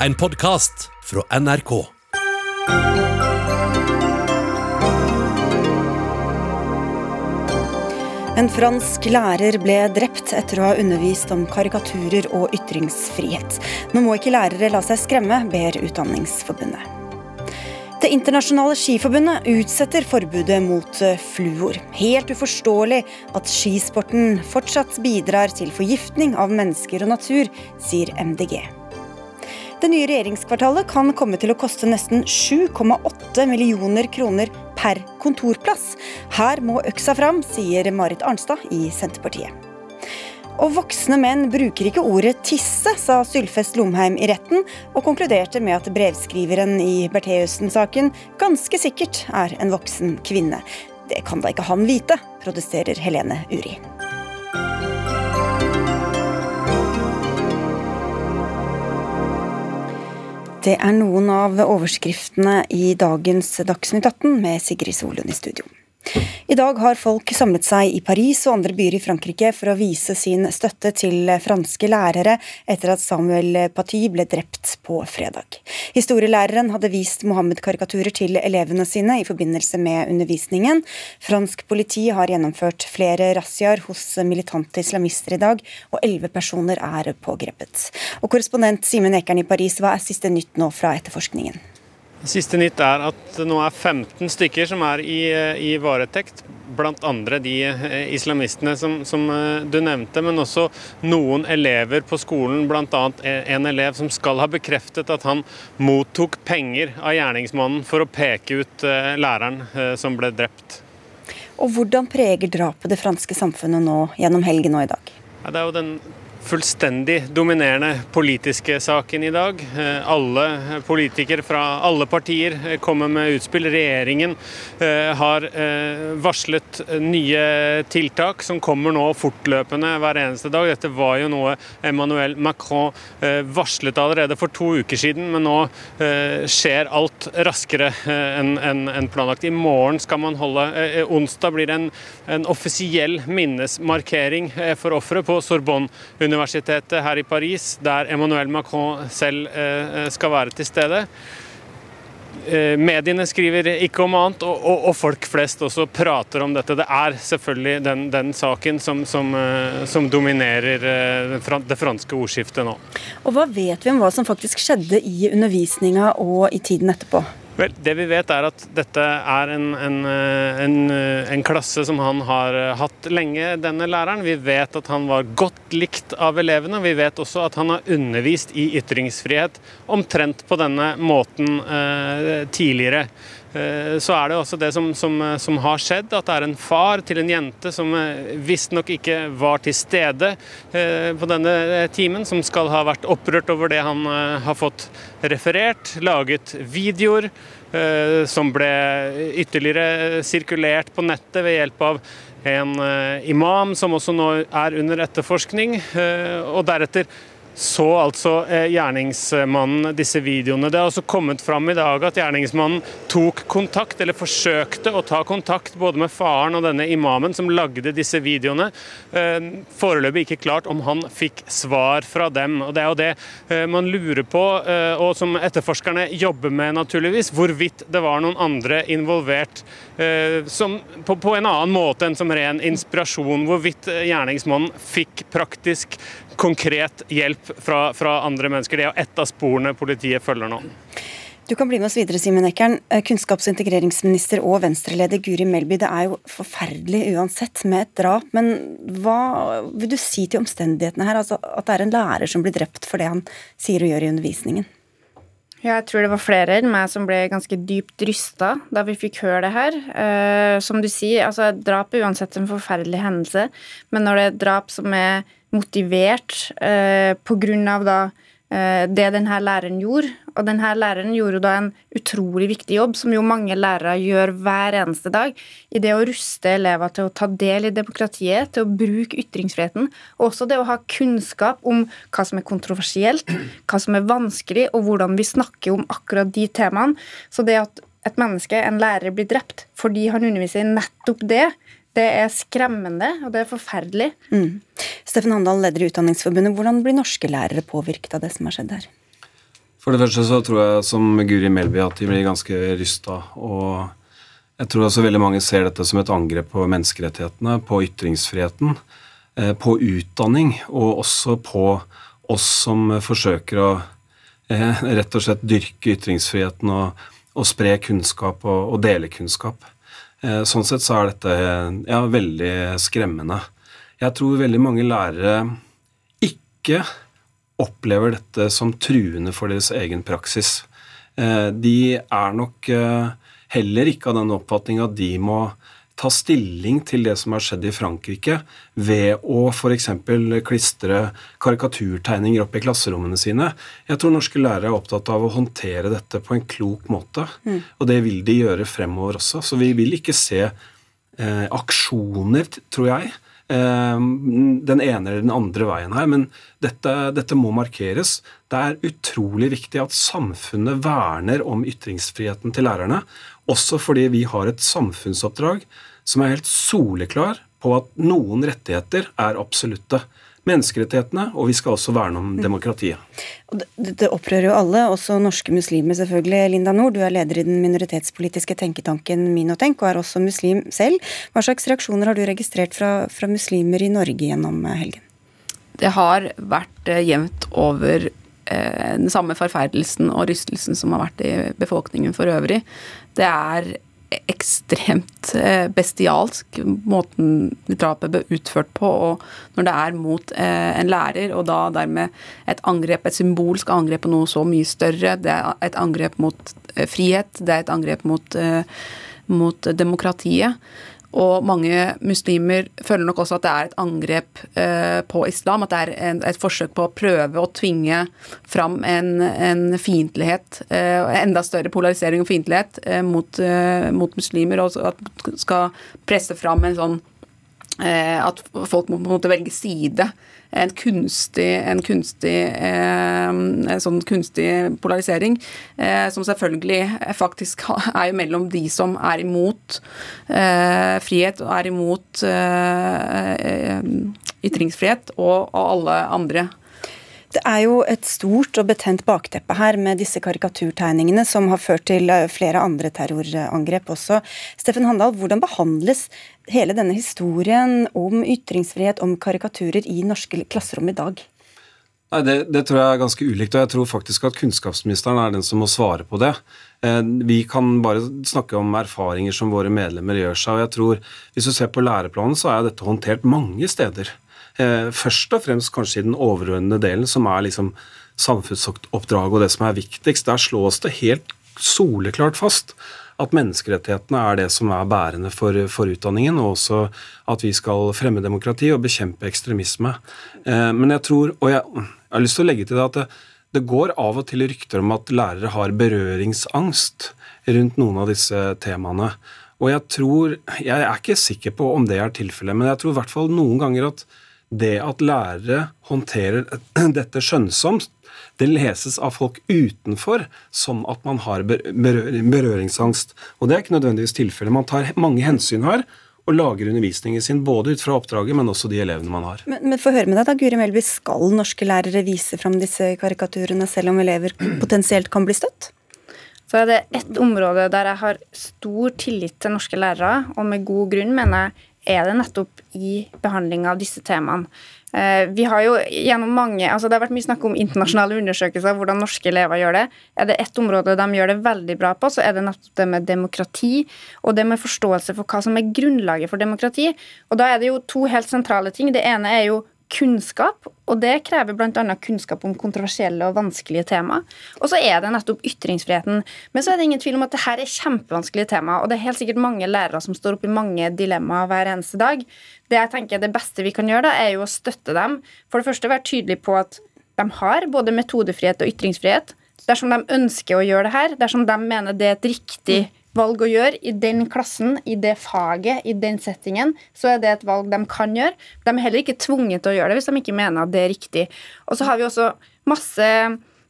en podkast fra NRK. En fransk lærer ble drept etter å ha undervist om karikaturer og ytringsfrihet. Nå må ikke lærere la seg skremme, ber Utdanningsforbundet. Det internasjonale skiforbundet utsetter forbudet mot eh, fluor. Helt uforståelig at skisporten fortsatt bidrar til forgiftning av mennesker og natur, sier MDG. Det nye regjeringskvartalet kan komme til å koste nesten 7,8 millioner kroner per kontorplass. Her må øksa fram, sier Marit Arnstad i Senterpartiet. Og voksne menn bruker ikke ordet tisse, sa Sylfest Lomheim i retten, og konkluderte med at brevskriveren i Bertheussen-saken ganske sikkert er en voksen kvinne. Det kan da ikke han vite, protesterer Helene Uri. Det er noen av overskriftene i dagens Dagsnytt 18 med Sigrid Solund i studio. I dag har folk samlet seg i Paris og andre byer i Frankrike for å vise sin støtte til franske lærere etter at Samuel Paty ble drept på fredag. Historielæreren hadde vist Mohammed-karikaturer til elevene sine i forbindelse med undervisningen. Fransk politi har gjennomført flere razziaer hos militante islamister i dag, og elleve personer er pågrepet. Og Korrespondent Simen Ekern i Paris, hva er siste nytt nå fra etterforskningen? Siste nytt er at det nå er 15 stykker som er i, i varetekt. Blant andre de eh, islamistene som, som, eh, du nevnte, men også noen elever på skolen. Bl.a. en elev som skal ha bekreftet at han mottok penger av gjerningsmannen for å peke ut eh, læreren som ble drept. Og Hvordan preger drapet det franske samfunnet nå gjennom helgen og i dag? Ja, det er jo den fullstendig dominerende politiske saken i dag. Eh, alle politikere fra alle partier eh, kommer med utspill. Regjeringen eh, har varslet nye tiltak som kommer nå fortløpende hver eneste dag. Dette var jo noe Emmanuel Macron varslet allerede for to uker siden, men nå skjer alt raskere enn planlagt. I morgen skal man holde Onsdag blir det en, offisiell minnesmarkering for ofre på Sorbonne universitetet her i Paris, der Emmanuel Macron selv eh, skal være til stede. Eh, mediene skriver ikke om annet, og, og, og, folk flest også prater om dette. Det er selvfølgelig den, den saken som, som, eh, som dominerer det franske ordskiftet nå. Og Hva vet vi om hva som faktisk skjedde i undervisninga og i tiden etterpå? Vel, Det vi vet er at dette er en, en, en, en, klasse som han har hatt lenge, denne læreren. Vi vet at han var godt likt av elevene. Vi vet også at han har undervist i ytringsfrihet omtrent på denne måten eh, tidligere. Eh, så er det også det som, som, som, har skjedd, at det er en far til en jente som eh, visstnok ikke var til stede eh, på denne timen, som skal ha vært opprørt over det han har fått referert, laget videoer som ble ytterligere sirkulert på nettet ved hjelp av en imam som også nå er under etterforskning, og deretter så altså eh, gjerningsmannen disse videoene. Det har også kommet fram i dag at gjerningsmannen tok kontakt, eller forsøkte å ta kontakt både med faren og denne imamen som lagde disse videoene. Eh, foreløpig ikke klart om han fikk svar fra dem. og Det er jo det eh, man lurer på, og som etterforskerne jobber med, naturligvis. Hvorvidt det var noen andre involvert som, på, på en annen måte enn som ren inspirasjon. Hvorvidt gjerningsmannen fikk praktisk konkret hjelp fra, fra andre mennesker. Det er ett av sporene politiet følger nå. Du kan bli med oss videre, Simen Eckern. Eh, kunnskaps- og integreringsminister og venstreleder Guri Melby, det er jo forferdelig uansett med et drap, men hva vil du si til omstendighetene her? Altså at det er en lærer som blir drept for det han sier og gjør i undervisningen? Ja, jeg tror det var flere enn meg som ble ganske dypt rysta da vi fikk høre det her. Eh, som du sier, altså drap er uansett en forferdelig hendelse, men når det er drap som er motivert eh, av da eh, det denne læreren gjorde. Og denne læreren gjorde da en utrolig viktig jobb, som jo mange lærere gjør hver eneste dag, i det å ruste elever til å ta del i demokratiet, til å bruke ytringsfriheten, og også det å ha kunnskap om hva som er kontroversielt, hva som er vanskelig, og hvordan vi snakker om akkurat de temaene. Så det at et menneske, en lærer, blir drept fordi han underviser i nettopp det, det er skremmende, og det er forferdelig. Mm. Steffen Handal, leder i Utdanningsforbundet. Hvordan blir norske lærere påvirket av det som har skjedd her? For det første så tror jeg som Guri Melby at de blir ganske rysta. Og jeg tror også veldig mange ser dette som et angrep på menneskerettighetene, på ytringsfriheten, eh, på utdanning, og også på oss som forsøker å eh, rett og slett dyrke ytringsfriheten og, og spre kunnskap og, og, dele kunnskap. Eh, sånn sett så er dette ja, veldig skremmende. Jeg tror veldig mange lærere ikke opplever dette som truende for deres egen praksis. Eh, de er nok eh, heller ikke av den oppfatning at de må ta stilling til det som har skjedd i Frankrike, ved å f.eks. klistre karikaturtegninger opp i klasserommene sine. Jeg tror norske lærere er opptatt av å håndtere dette på en klok måte. Mm. Og det vil de gjøre fremover også. Så vi vil ikke se eh, aksjoner, tror jeg, Eh, den ene eller den andre veien her, men dette, dette, må markeres. Det er utrolig viktig at samfunnet verner om ytringsfriheten til lærerne, også fordi vi har et samfunnsoppdrag som er helt soleklar på at noen rettigheter er absolutte menneskerettighetene, og vi skal også verne om demokratiet. Det opprører jo alle, også norske muslimer selvfølgelig. Linda Nord, du er leder i den minoritetspolitiske tenketanken Minotenk, og er også muslim selv. Hva slags reaksjoner har du registrert fra, fra muslimer i Norge gjennom eh, helgen? Det har vært eh, jevnt over eh, den samme forferdelsen og rystelsen som har vært i befolkningen for øvrig. Det er ekstremt eh, bestialsk, måten drapet ble utført på. Og når det er mot eh, en lærer, og da dermed et angrep, et symbolsk angrep på noe så mye større, det er et angrep mot eh, frihet, det er et angrep mot, mot demokratiet. Og mange muslimer føler nok også at det er et angrep eh, på islam. At det er en, et forsøk på å prøve å tvinge fram en, en fiendtlighet, eh, enda større polarisering og fiendtlighet eh, mot, eh, mot, muslimer. Og at skal presse fram en sånn At folk må på en måte velge side en kunstig, en kunstig, eh, en sånn kunstig polarisering, eh, som selvfølgelig faktisk er mellom de som er imot eh, frihet og er imot ytringsfrihet, og alle andre. Det er jo et stort og betent bakteppe her med disse karikaturtegningene som har ført til flere andre terrorangrep også. Steffen Handal, hvordan behandles hele denne historien om ytringsfrihet, om karikaturer i norske klasserom i dag? Nei, det, det, tror jeg er ganske ulikt, og jeg tror faktisk at kunnskapsministeren er den som må svare på det. Eh, vi kan bare snakke om erfaringer som våre medlemmer gjør seg, og jeg tror, hvis du ser på læreplanen, så er dette håndtert mange steder. Eh, først og fremst kanskje i den overordnede delen, som er liksom samfunnsoppdraget og det som er viktigst. Der slås det helt soleklart fast at menneskerettighetene er det som er bærende for, for, utdanningen, og også at vi skal fremme demokrati og bekjempe ekstremisme. Eh, men jeg tror, og jeg, jeg, har lyst til å legge til det at det, det går av og til rykter om at lærere har berøringsangst rundt noen av disse temaene. Og jeg tror Jeg er ikke sikker på om det er tilfellet, men jeg tror i hvert fall noen ganger at det at lærere håndterer dette skjønnsomt, det leses av folk utenfor som at man har berøringsangst. Og det er ikke nødvendigvis tilfellet. Man tar mange hensyn her og lager undervisningen sin både ut fra oppdraget, men også de elevene man har. Men, men få høre med deg da, Guri Melby, skal norske lærere vise fram disse karikaturene selv om elever potensielt kan bli støtt? Så er det ett område der jeg har stor tillit til norske lærere, og med god grunn, mener jeg, er det nettopp i behandling av disse temaene. Eh, vi har jo gjennom mange, altså Det har vært mye snakk om internasjonale undersøkelser, hvordan norske elever gjør det. Er det ett område de gjør det veldig bra på, så er det nettopp det med demokrati og det med forståelse for hva som er grunnlaget for demokrati. Og Da er det jo to helt sentrale ting. Det ene er jo kunnskap, og det krever bl.a. kunnskap om kontroversielle og vanskelige tema. Og så er det nettopp ytringsfriheten. Men så er det ingen tvil om at dette er kjempevanskelige tema, og det er helt sikkert mange lærere som står oppe i mange dilemmaer hver eneste dag. Det jeg tenker det beste vi kan gjøre, da, er jo å støtte dem. For det første være tydelig på at de har både metodefrihet og ytringsfrihet. Dersom de ønsker å gjøre det her, dersom de mener det er et riktig valg å gjøre i den klassen, i det faget, i den settingen, så er det et valg de kan gjøre. De er heller ikke tvunget til å gjøre det hvis de ikke mener at det er riktig. Og så har vi også masse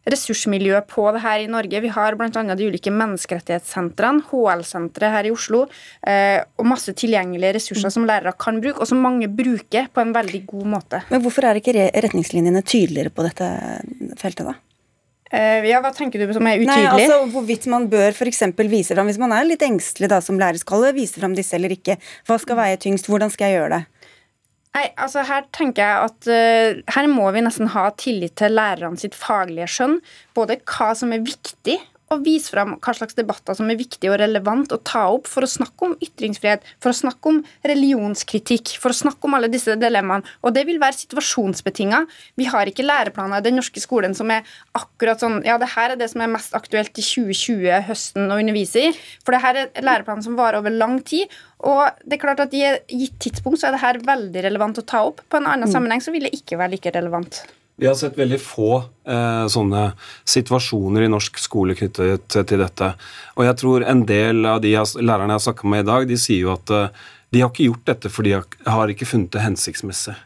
ressursmiljø på det her i Norge. Vi har bl.a. de ulike menneskerettighetssentrene, HL-senteret her i Oslo, eh, og masse tilgjengelige ressurser som lærere kan bruke, og som mange bruker på en veldig god måte. Men hvorfor er ikke retningslinjene tydeligere på dette feltet, da? Uh, ja, Hva tenker du som er utydelig? Nei, altså Hvorvidt man bør for vise fram, hvis man er litt engstelig da som lærer, skal vise fram disse eller ikke. Hva skal veie tyngst? Hvordan skal jeg gjøre det? Nei, altså Her tenker jeg at uh, her må vi nesten ha tillit til lærerne sitt faglige skjønn. Både hva som er viktig og vise fram hva slags debatter som er viktige og relevant å ta opp for å snakke om ytringsfrihet, for å snakke om religionskritikk, for å snakke om alle disse dilemmaene. Og det vil være situasjonsbetinga. Vi har ikke læreplaner i den norske skolen som er akkurat sånn Ja, det her er det som er mest aktuelt i 2020, høsten, å undervise i. For det her er læreplaner som varer over lang tid. Og det er klart at i et gitt tidspunkt så er det her veldig relevant å ta opp. På en annen mm. sammenheng så vil det ikke være like relevant. Vi har sett veldig få eh, sånne situasjoner i norsk skole knyttet til dette. Og jeg tror en del av de lærerne jeg har snakka med i dag, de sier jo at eh, de har ikke gjort dette fordi de har ikke funnet det hensiktsmessig.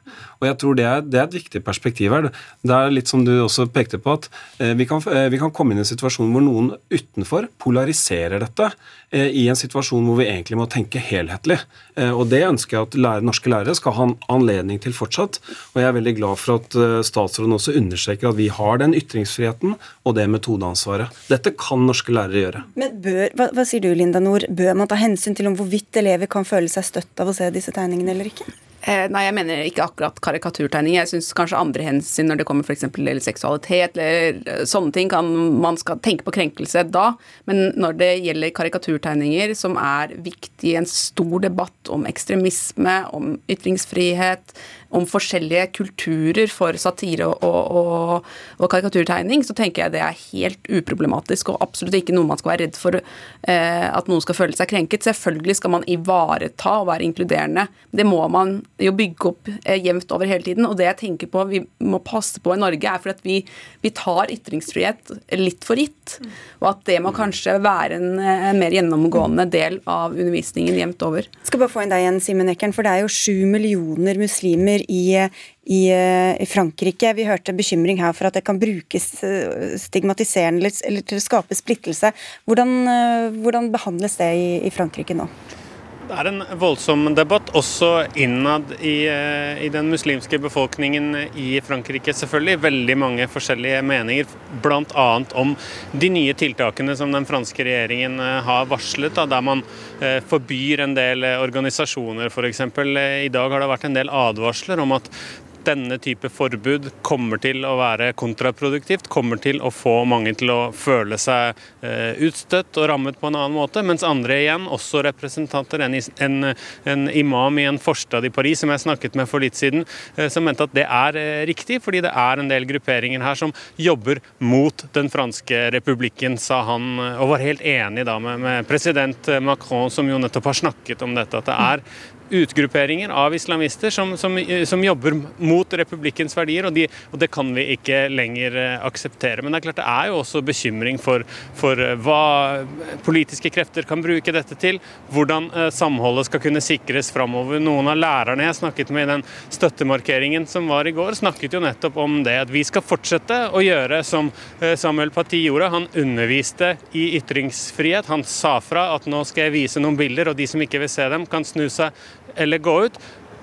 Og jeg tror det er, det er, et viktig perspektiv her. Det er litt som du også pekte på, at eh, vi, kan, eh, vi, kan, komme inn i en situasjon hvor noen utenfor polariserer dette, eh, i en situasjon hvor vi egentlig må tenke helhetlig. Og det ønsker jeg at lærer, norske lærere skal ha en anledning til fortsatt. Og jeg er veldig glad for at statsråden også understreker at vi har den ytringsfriheten og det metodeansvaret. Dette kan norske lærere gjøre. Men bør, hva, hva sier du, Linda Nord, bør man ta hensyn til om hvorvidt elever kan føle seg støtt av å se disse tegningene eller ikke? Eh, nei, jeg mener ikke akkurat karikaturtegning. Jeg syns kanskje andre hensyn når det kommer f.eks. til seksualitet eller eh, sånne ting, kan man skal tenke på krenkelse da. Men når det gjelder karikaturtegninger som er viktig i en stor debatt om ekstremisme, om ytringsfrihet, om forskjellige kulturer for satire og, og, og, karikaturtegning, så tenker jeg det er helt uproblematisk og absolutt ikke noe man skal være redd for eh, at noen skal føle seg krenket. Selvfølgelig skal man ivareta og være inkluderende. Det må man jo bygge opp eh, jevnt over hele tiden. Og det jeg tenker på vi må passe på i Norge, er for at vi, vi tar ytringsfrihet litt for gitt. Og at det må kanskje være en, en mer gjennomgående del av undervisningen jevnt over. Skal bare få inn deg igjen, Simen Ekern, for det er jo sju millioner muslimer i, i, i, Frankrike. Vi hørte bekymring her for at det kan brukes eh, stigmatiserende eller til å skape splittelse. Hvordan, eh, hvordan behandles det i, i Frankrike nå? Det er en voldsom debatt, også innad i, eh, i, den muslimske befolkningen i Frankrike, selvfølgelig. Veldig mange forskjellige meninger, bl.a. om de nye tiltakene som den franske regjeringen har varslet, da, der man forbyr en del organisasjoner, f.eks. I dag har det vært en del advarsler om at denne type forbud kommer til å være kontraproduktivt, kommer til å få mange til å føle seg eh, utstøtt og rammet på en annen måte, mens andre igjen, også representanter, en, en, en imam i en forstad i Paris som jeg snakket med for litt siden, eh, som mente at det er eh, riktig, fordi det er en del grupperinger her som jobber mot den franske republikken, sa han, og var helt enig da med, med president Macron, som jo nettopp har snakket om dette, at det er utgrupperinger av islamister som, som, som jobber mot republikkens verdier, og, de, og, det kan vi ikke lenger eh, akseptere. Men det er klart det er jo også bekymring for, for eh, hva politiske krefter kan bruke dette til, hvordan eh, samholdet skal kunne sikres framover. Noen av lærerne jeg snakket med i den støttemarkeringen som var i går, snakket jo nettopp om det at vi skal fortsette å gjøre som Samuel Paty gjorde. Han underviste i ytringsfrihet. Han sa fra at nå skal jeg vise noen bilder, og de som ikke vil se dem, kan snu seg eller gå ut.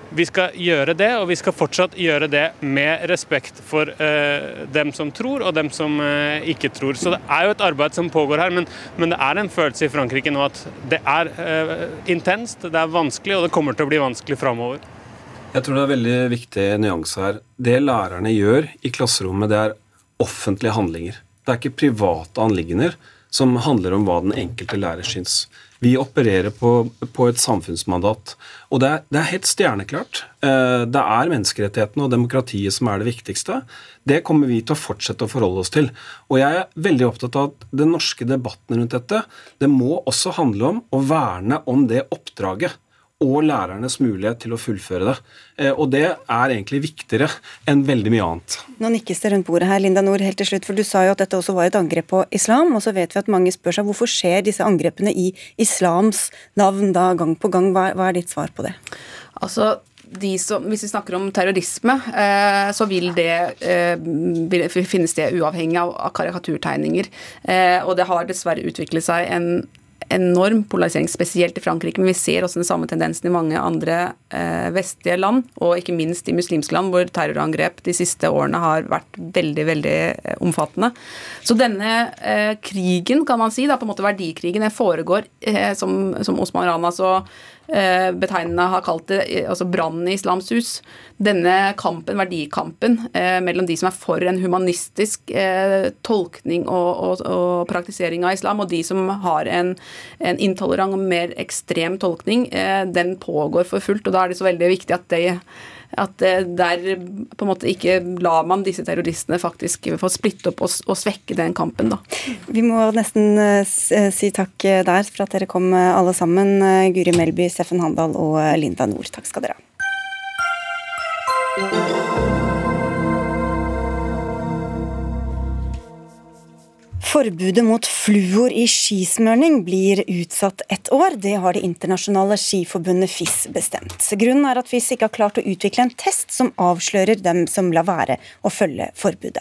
Vi skal gjøre det, og vi skal fortsatt gjøre det med respekt for eh, dem som tror, og dem som eh, ikke tror. Så det er jo et arbeid som pågår her, men, men det er en følelse i Frankrike nå at det er eh, intenst, det er vanskelig, og det kommer til å bli vanskelig framover. Jeg tror det er veldig viktig nyanse her. Det lærerne gjør i klasserommet, det er offentlige handlinger. Det er ikke private anliggender som handler om hva den enkelte lærer syns. Vi opererer på, på et samfunnsmandat. Og det er, det er, helt stjerneklart. Eh, det er menneskerettighetene og demokratiet som er det viktigste. Det kommer vi til å fortsette å forholde oss til. Og jeg er veldig opptatt av at den norske debatten rundt dette, det må også handle om å verne om det oppdraget og lærernes mulighet til å fullføre det. Eh, og det er egentlig viktigere enn veldig mye annet. Nå nikkes det rundt bordet her, Linda Nord, helt til slutt, for du sa jo at dette også var et angrep på islam. Og så vet vi at mange spør seg hvorfor skjer disse angrepene i islams navn da gang på gang. Hva, hva er ditt svar på det? Altså, som, hvis vi snakker om terrorisme, eh, så vil det eh, finnes det uavhengig av, av karikaturtegninger. Eh, og det har dessverre utviklet seg en enorm polarisering, spesielt i Frankrike. Men vi ser også den samme tendensen i mange andre eh, vestlige land, og ikke minst i muslimske land, hvor terrorangrep de siste årene har vært veldig, veldig eh, omfattende. Så denne eh, krigen, kan man si, da, på en måte verdikrigen, den foregår eh, som, som Osman Rana så betegnende har kalt det eh, altså brannen i Islams hus. Denne kampen, verdikampen eh, mellom de som er for en humanistisk eh, tolkning og, og, og, praktisering av islam, og de som har en, en intolerant og mer ekstrem tolkning, eh, den pågår for fullt. og Da er det så veldig viktig at det at der på en måte ikke lar man disse terroristene faktisk få splitte opp og, og svekke den kampen, da. Vi må nesten uh, si takk eh, der for at dere kom alle sammen. Guri Melby, Steffen Handal og Linda Nord. Takk skal dere ha. Forbudet mot fluor i skismørning blir utsatt ett år. Det har Det internasjonale skiforbundet FIS bestemt. Grunnen er at FIS ikke har klart å utvikle en test som avslører dem som lar være å følge forbudet.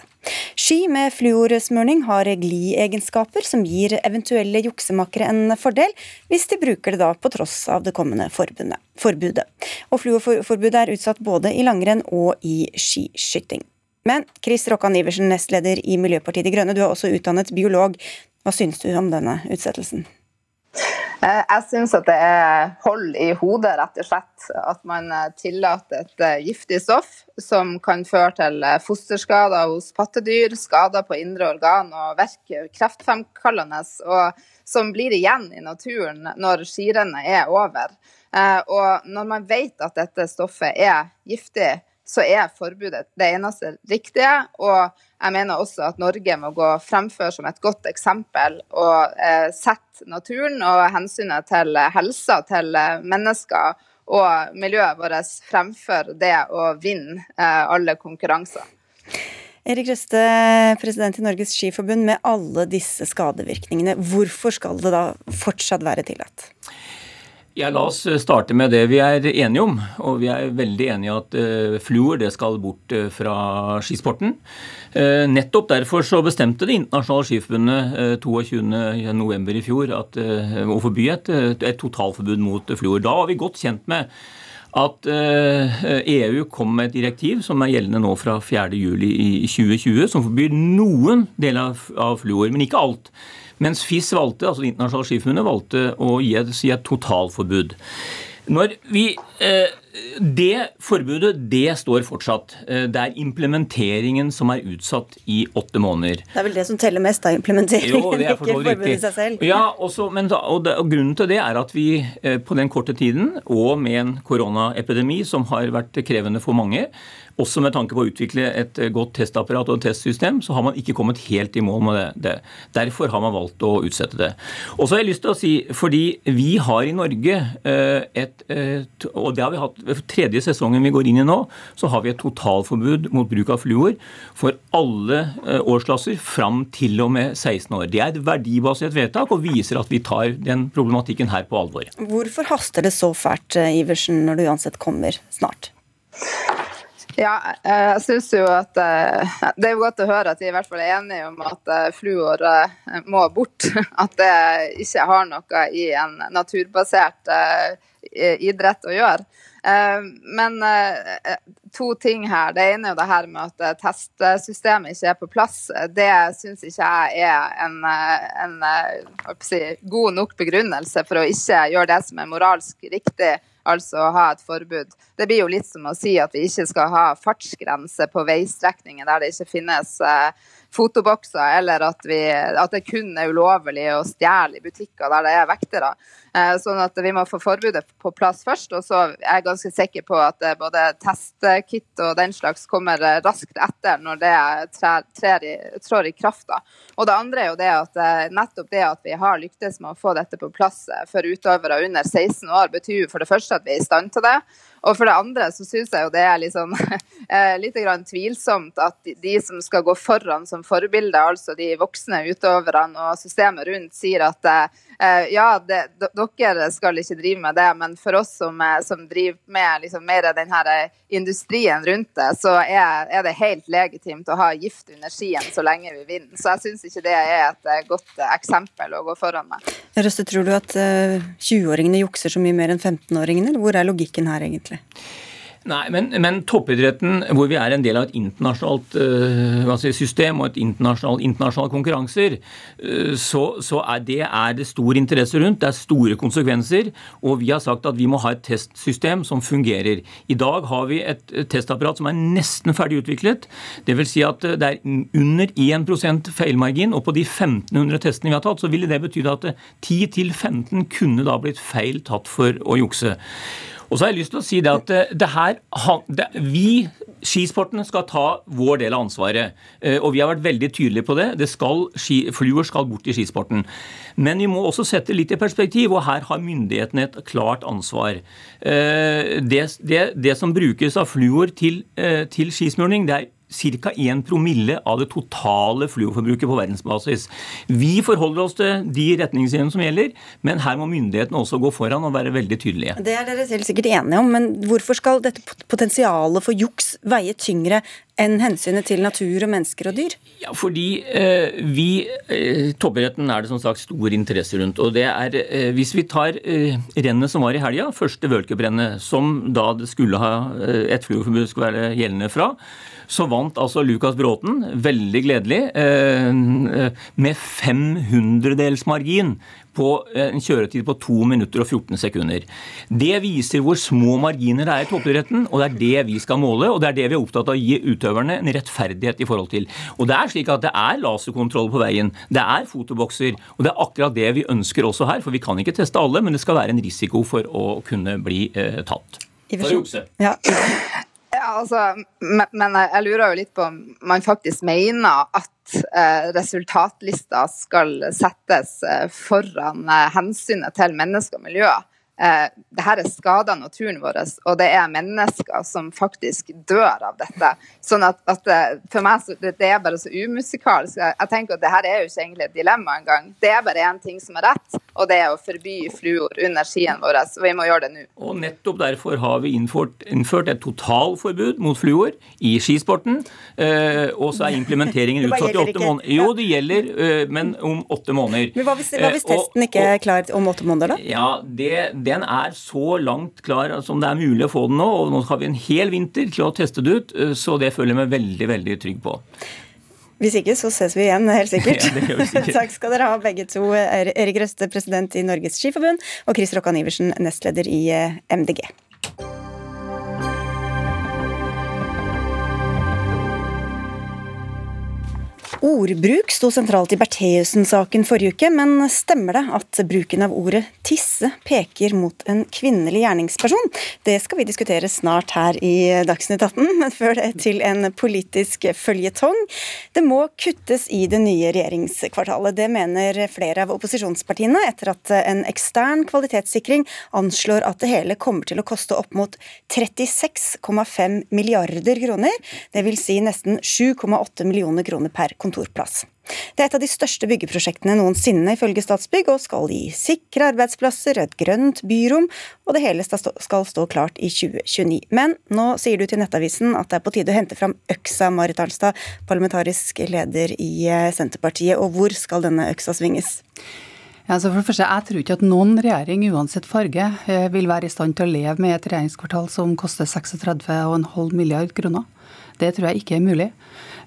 Ski med fluorsmørning har gliegenskaper som gir eventuelle juksemakere en fordel, hvis de bruker det da på tross av det kommende forbudet. Og fluorforbudet er utsatt både i langrenn og i skiskyting. Men Chris Rokkan Iversen, nestleder i Miljøpartiet De Grønne, du er også utdannet biolog. Hva syns du om denne utsettelsen? Eh, jeg syns at det er hold i hodet, rett og slett. At man eh, tillater et eh, giftig stoff som kan føre til fosterskader hos pattedyr, skader på indre organ og virke kreftfremkallende, og som blir igjen i naturen når skirennet er over. Og når man vet at dette stoffet er giftig, så er forbudet det eneste riktige. Og jeg mener også at Norge må gå fremfor som et godt eksempel og eh, sette naturen og hensynet til helsa til mennesker og miljøet vårt fremfor det å vinne eh, alle konkurranser. Erik Røste, president i Norges Skiforbund, med alle disse skadevirkningene, hvorfor skal det da fortsatt være tillatt? Ja, La oss eh, starte med det vi er enige om. Og vi er veldig enige at uh, fluor skal bort uh, fra skisporten. Uh, nettopp derfor så bestemte Det internasjonale skiforbundet uh, 22.11. i fjor at, å forby et, et totalforbud mot fluor. Da var vi godt kjent med at EU e kom med et direktiv som er gjeldende nå fra 4.7 i 2020, som forbyr noen deler av fluor, men ikke alt. Mens FIS valgte, altså Det internasjonale skiforbundet valgte å gi et, si et totalforbud. Når vi, eh, Det forbudet det står fortsatt. Eh, det er implementeringen som er utsatt i åtte måneder. Det er vel det som teller mest, da, implementeringen, jo, ikke forbudet i seg selv. Ja, også, men da, og, det, og, Grunnen til det er at vi eh, på den korte tiden, og med en koronaepidemi som har vært krevende for mange, også med tanke på å utvikle et eh, godt testapparat og et testsystem, så har man ikke kommet helt i mål med det. Derfor har man valgt å utsette det. Og så har jeg lyst til å si, fordi vi har i Norge eh, et, et Og det har vi hatt ved tredje sesongen vi går inn i nå, så har vi et totalforbud mot bruk av fluor for alle eh, årsklasser fram til og med 16 år. Det er et verdibasert vedtak og viser at vi tar den problematikken her på alvor. Hvorfor haster det så fælt, Iversen, når det uansett kommer snart? Ja, eh, jeg syns jo at eh, Det er jo godt å høre at vi i hvert fall er enige om at eh, fluor må bort. At det ikke har noe i en naturbasert idrett å gjøre. Men to ting her. Det ene er jo det her med at testsystemet ikke er på plass. Det syns ikke jeg er en, en si, god nok begrunnelse for å ikke gjøre det som er moralsk riktig altså å ha et forbud. Det blir jo litt som å si at vi ikke skal ha fartsgrense på veistrekninger der det ikke finnes eh, fotobokser, eller at, vi, at, det kun er ulovlig å stjele i butikker der det er vektere. Eh, sånn at vi må få forbudet på plass først. Og så er jeg ganske sikker på at eh, både testkit og den slags kommer raskt etter når det trær, i, trår i kraft. Og det andre er jo det at nettopp det at vi har lyktes med å få dette på plass for utøvere under 16 år, betyr jo for det første at vi er i stand til det. Og for det andre så syns jeg jo det er litt sånn grann tvilsomt at de som skal gå foran som forbilde, altså de voksne utøverne og systemet rundt, sier at eh, ja, det, dere skal ikke drive med det, men for oss som, som driver med liksom mer den her industrien rundt det, så er, er, det helt legitimt å ha gift under skien så lenge vi vinner. Så jeg syns ikke det er et godt eksempel å gå foran med. Røste, tror du at 20-åringene jukser så mye mer enn 15-åringene, eller hvor er logikken her egentlig? Nei, men, men, toppidretten, hvor vi er en del av et internasjonalt uh, system og et internasjonale konkurranser, uh, så, så, er det, er det stor interesse rundt. Det er store konsekvenser. Og vi har sagt at vi må ha et testsystem som fungerer. I dag har vi et testapparat som er nesten ferdig utviklet. Dvs. Si at det er under 1% feilmargin. Og på de 1500 testene vi har tatt, så ville det betydd at 10-15 kunne da blitt feil tatt for å jukse. Og så har jeg lyst til å si det at eh, det her, vi, skisporten, skal ta vår del av ansvaret. Eh, og vi har vært veldig tydelige på det. det skal, ski, fluor skal bort i skisporten. Men vi må også sette litt i perspektiv, og her har myndighetene et klart ansvar. Eh, det, det, det som brukes av fluor til, til skismurning, det er ca. 1 promille av det totale fluorforbruket på verdensbasis. Vi forholder oss til de retningslinjene som gjelder, men her må myndighetene også gå foran og være veldig tydelige. Det er dere selv sikkert enige om, men hvorfor skal dette potensialet for juks veie tyngre enn hensynet til natur og mennesker og dyr? Ja, fordi eh, vi eh, Toppidretten er det som sagt stor interesse rundt. og det er, eh, Hvis vi tar eh, rennet som var i helga, første v-cuprennet, som da det skulle ha eh, et fluorforbud skulle være gjeldende fra, så vant altså Lukas Bråten, veldig gledelig, eh, med 500-dels margin på eh, en kjøretid på 2 minutter og 14 sekunder. Det viser hvor små marginer det er i toppidretten, og det er det vi skal måle. Og det er det vi er opptatt av å gi utøverne en rettferdighet i forhold til. Og det er slik at det er laserkontroll på veien, det er fotobokser, og det er akkurat det vi ønsker også her. For vi kan ikke teste alle, men det skal være en risiko for å kunne bli eh, tatt. For å jukse. Ja. Ja, altså, men jeg lurer jo litt på om man faktisk mener at eh, resultatlista skal settes eh, foran eh, hensynet til mennesker og miljø eh, det her er skader naturen vår, og det er mennesker som faktisk dør av dette. Sånn at, at eh, For meg så, det, det, er bare så umusikalsk. Jeg, jeg tenker at det her er jo ikke egentlig et dilemma engang. Det er bare én ting som er rett, og det er å forby fluor under skien vår. Og vi må gjøre det nå. Og nettopp derfor har vi innført, innført et totalforbud mot fluor i skisporten. Eh, og så er implementeringen utsatt i åtte måneder. Jo, det gjelder, eh, men om åtte måneder. Men Hva hvis, hva hvis eh, testen ikke er klar om åtte måneder, da? Ja, det den er så langt klar som det er mulig å få den nå. og Nå har vi en hel vinter til å teste det ut, eh, så det føler jeg meg veldig veldig trygg på. Hvis ikke, så ses vi igjen, helt sikkert. Ja, sikkert. Takk skal dere ha, begge to. Erik Røste, president i Norges Skiforbund, og Chris Rokkan Iversen, nestleder i eh, MDG. Ordbruk sto sentralt i Bertheussen-saken forrige uke, men stemmer det at bruken av ordet tisse peker mot en kvinnelig gjerningsperson? Det skal vi diskutere snart her i Dagsnytt 18, men før det til en politisk føljetong. Det må kuttes i det nye regjeringskvartalet. Det mener flere av opposisjonspartiene, etter at en ekstern kvalitetssikring anslår at det hele kommer til å koste opp mot 36,5 milliarder kroner. Vil si nesten 7,8 millioner kroner per kontor kontorplass. Det er et av de største byggeprosjektene noensinne, ifølge Statsbygg, og skal gi sikre arbeidsplasser, et grønt byrom, og det hele skal stå klart i 2029. Men nå sier du til Nettavisen at det er på tide å hente fram øksa, Marit Arnstad, parlamentarisk leder i eh, Senterpartiet. Og hvor skal denne øksa svinges? Ja, altså for det første, Jeg tror ikke at noen regjering, uansett farge, eh, vil være i stand til å leve med et regjeringskvartal som koster 36,5 milliard kroner. Det tror jeg ikke er mulig.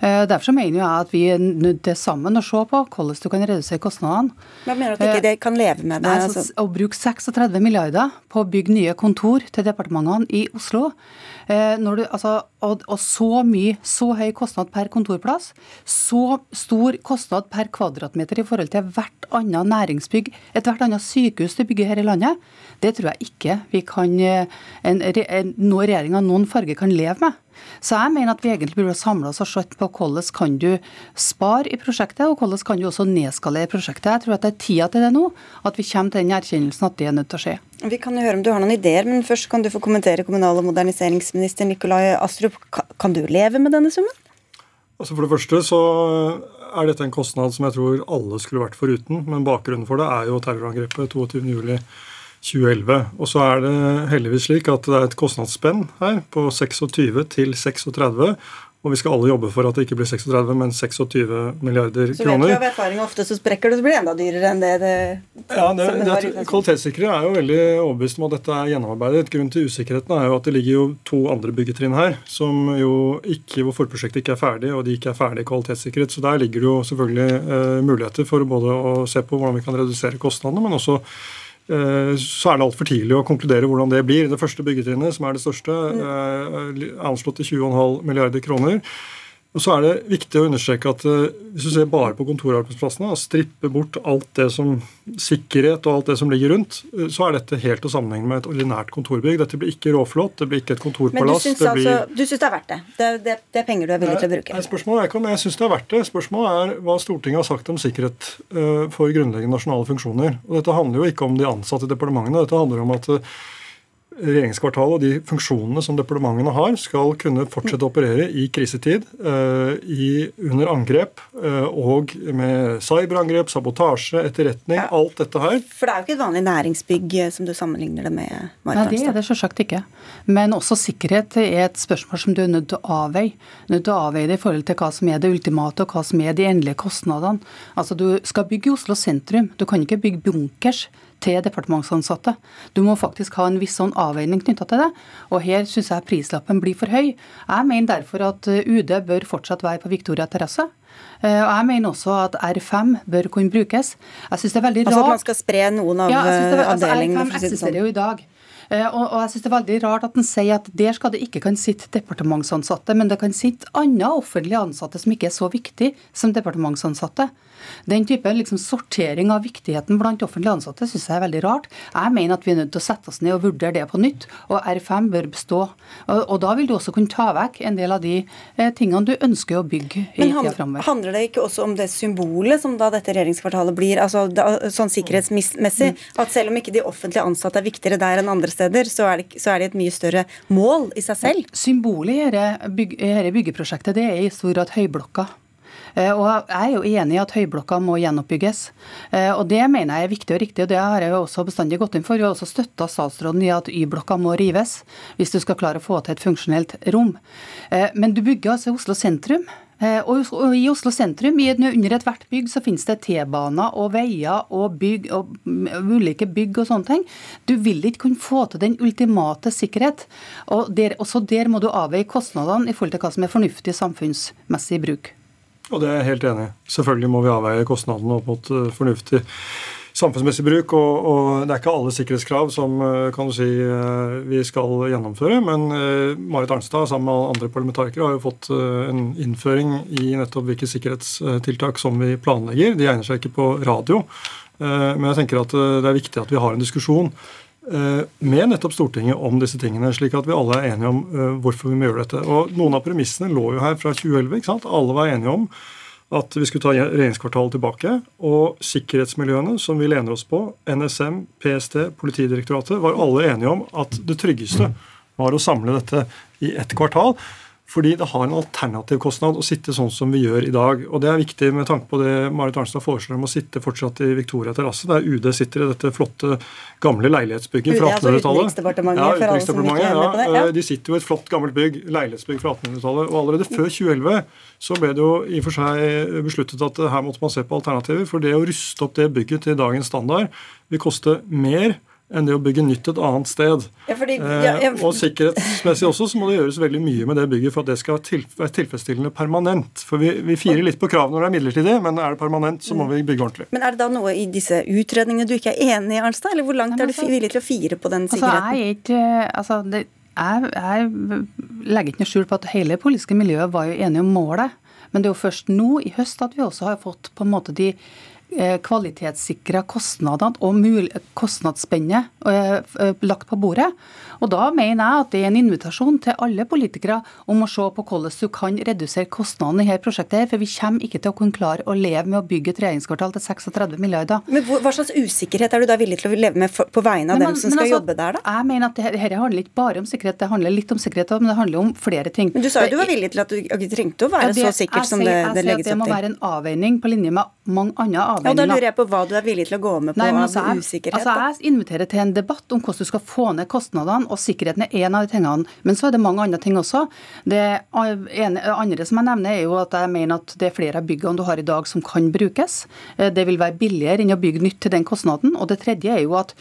Eh, derfor mener jeg at vi er nødt til sammen å se på hvordan du kan redusere kostnadene. Hva mener du at ikke det kan leve med det? Altså, å bruke 36 milliarder på å bygge nye kontor til departementene i Oslo, når du, altså, og, og, så mye, så høy kostnad per kontorplass, så stor kostnad per kvadratmeter i forhold til hvert annet næringsbygg, ethvert annet sykehus du bygger her i landet, det tror jeg ikke vi kan, en, en, noe regjeringa noen farge kan leve med. Så jeg mener at vi egentlig burde samle oss og se på hvordan kan du spare i prosjektet, og hvordan kan du også nedskalere prosjektet. Jeg tror at det er tida til det nå, at vi kommer til den erkjennelsen at det er nødt til å skje. Vi kan jo høre om du har noen ideer, men først kan du få kommentere kommunal- og moderniseringsminister Nikolai Astrup. Kan du leve med denne summen? Altså For det første så er dette en kostnad som jeg tror alle skulle vært foruten. Men bakgrunnen for det er jo terrorangrepet 22.07.2011. Og så er det heldigvis slik at det er et kostnadsspenn her på 26 til 36. Og vi skal alle jobbe for at det ikke blir 36, men 26 milliarder kroner. Så vet vi av erfaring ofte så sprekker det, så blir det enda dyrere enn det det, Ja, det, det det, utgangspunktet. Kvalitetssikre er jo veldig overbevist om at dette er gjennomarbeidet. Grunnen til usikkerheten er jo at det ligger jo to andre byggetrinn her som jo ikke, hvor forprosjektet ikke er ferdig, og de ikke er ferdig kvalitetssikret. Så der ligger det jo selvfølgelig eh, muligheter for både å se på hvordan vi kan redusere kostnadene, men også så er det altfor tidlig å konkludere hvordan det blir. Det første byggetrinnet, som er det største, eh, er anslått til 20,5 milliarder kroner. Og så er det viktig å understreke at eh, hvis du ser bare på kontorarbeidsplassene og stripper bort alt det som sikkerhet og alt det som ligger rundt, eh, så er dette helt å sammenligne med et ordinært kontorbygg. Dette blir ikke råflott, det blir ikke et Men du kontorpalass. syns, det blir... altså, du syns det er verdt det? Det, det? det er penger du er villig til å bruke? Nei, spørsmålet er ikke om jeg syns det er verdt det. Spørsmålet er hva Stortinget har sagt om sikkerhet eh, for grunnleggende nasjonale funksjoner. Og Dette handler jo ikke om de ansatte i departementene. Dette handler om at regjeringskvartalet og de funksjonene som departementene har, skal kunne fortsette å operere i krisetid, eh, i, under angrep eh, og med cyberangrep, sabotasje, etterretning, alt dette her. For det er jo ikke et vanlig næringsbygg eh, som du sammenligner det med? Nei, det er det selvsagt ikke. Men også sikkerhet er et spørsmål som du er nødt til å avveie. Nødt til å avveie det i forhold til hva som er det ultimate, og hva som er de endelige kostnadene. Altså, Du skal bygge i Oslo sentrum. Du kan ikke bygge bunkers til departementsansatte. Du må faktisk ha en viss sånn avveining knytta til det. Og her syns jeg prislappen blir for høy. Jeg mener derfor at eh, UD bør fortsatt være på Victoria terrasse. Eh, Og jeg mener også at R5 bør kunne brukes. Jeg synes det er veldig rart Altså at man skal spre noen av ja, det, altså, avdelingene? R5 for å si det eksisterer sånn. jo i dag. Eh, Og, og jeg synes det er veldig rart at en sier at der skal det ikke kan sitte departementsansatte, men det kan sitte andre offentlige ansatte som ikke er så viktige som departementsansatte. Den type liksom sortering av viktigheten blant offentlige ansatte syns jeg er veldig rart. Jeg mener at vi er nødt til å sette oss ned og vurdere det på nytt, og R5 bør bestå. Og, og da vil du også kunne ta vekk en del av de eh, tingene du ønsker å bygge i Men tida handler, framover. handler det ikke også om det symbolet som da dette regjeringskvartalet blir, altså da, sånn sikkerhetsmessig? At selv om ikke de offentlige ansatte er viktigere der enn andre steder, så er det, så er det et mye større mål i seg selv? Symbolet i dette bygge, byggeprosjektet det er i stor grad høyblokka. Eh, Og Jeg er jo enig i at høyblokka må gjenoppbygges. Eh, Og Det mener jeg er viktig og riktig, og det har jeg jo også bestandig gått inn for. Vi har også støtta statsråden i at Y-blokka må rives, hvis du skal klare å få til et funksjonelt rom. Eh, Men du bygger altså Oslo sentrum. Og i- Oslo sentrum, under ethvert bygg, så finnes det T-baner og veier og, bygg, og mm, ulike bygg og sånne ting. Du vil ikke kunne få til den ultimate sikkerhet. Og der, også der må du avveie kostnadene i forhold til hva som er fornuftig samfunnsmessig bruk. Og det er jeg helt enig i. Selvfølgelig må vi avveie kostnadene opp mot eh, fornuftig samfunnsmessig bruk. Og, og det er ikke alle sikkerhetskrav som eh, kan du si, eh, vi skal gjennomføre. Men Marit Arnstad sammen med andre parlamentarikere har jo fått en innføring i nettopp hvilke sikkerhetstiltak som vi planlegger. De egner seg ikke på radio. Men jeg tenker at det er viktig at vi har en diskusjon med nettopp Stortinget om disse tingene, slik at vi alle er enige om eh, hvorfor vi må gjøre dette. Og Noen av premissene lå jo her fra 2011. ikke sant? Alle var enige om at vi skulle ta regjeringskvartalet tilbake. Og sikkerhetsmiljøene som vi lener oss på, NSM, PST, Politidirektoratet, var alle enige om at det tryggeste var å samle dette i ett kvartal. Fordi det har en alternativ kostnad å sitte sånn som vi gjør i dag. Og det er viktig med tanke på det Marit Arnstad foreslår om å sitte fortsatt i Victoria terrasse, der UD sitter i dette flotte, gamle leilighetsbygget fra UD, altså 1800-tallet. Utenriksdepartementet, Ja, det, ja. ja. De sitter jo i et flott, gammelt bygg, leilighetsbygg fra 1800-tallet. Og allerede før 2011 så ble det jo i og for seg besluttet at her måtte man se på alternativer. For det å ruste opp det bygget til dagens standard vil koste mer enn det å bygge nytt et annet sted. Ja, fordi, ja, ja, Eh, og sikkerhetsmessig også så må det gjøres veldig mye med det bygget for at det skal være tilfredsstillende permanent. For vi, vi firer litt på kravene når det er midlertidig, men er det permanent, så må vi bygge ordentlig. men er det da noe i disse utredningene du ikke er enig i, Arnstad? Eller hvor langt er du altså- villig til å fire på den Altså, sikkerheten? jeg er ikke altså, jeg, jeg legger ikke noe skjul på at hele det politiske miljøet var jo enige om målet. Men det er jo først nå i høst at vi også har fått på en måte de kvalitetssikra kostnadene og kostnadsspennet eh, lagt på bordet. Og Da mener jeg at det er en invitasjon til alle politikere om å se på hvordan du kan redusere kostnadene i dette prosjektet. For vi kommer ikke til å kunne klare å leve med å bygge et regjeringskvartal til 36 milliarder. Men Hva slags usikkerhet er du da villig til å leve med på vegne av men, dem som skal altså, jobbe der? da? Jeg mener at dette handler ikke bare om sikkerhet, det handler litt om sikkerhet, men det handler om flere ting. Men Du sa jo du var villig til at du ikke trengte å være ja, det, så sikkert som det, det legges opp til. Jeg sier at det må være en avveining på linje med mange andre avveininger. Ja, Da lurer jeg på hva du er villig til å gå med på Nei, altså, av usikkerhet. Altså, jeg inviterer til en debatt om hvordan du skal få ned kostnadene, og sikkerheten er en av de tingene. Men så er det mange andre ting også. Det andre som jeg nevner, er jo at jeg mener at det er flere av byggene du har i dag som kan brukes. Eh, det vil være billigere enn å bygge nytt til den kostnaden. Og det tredje er jo at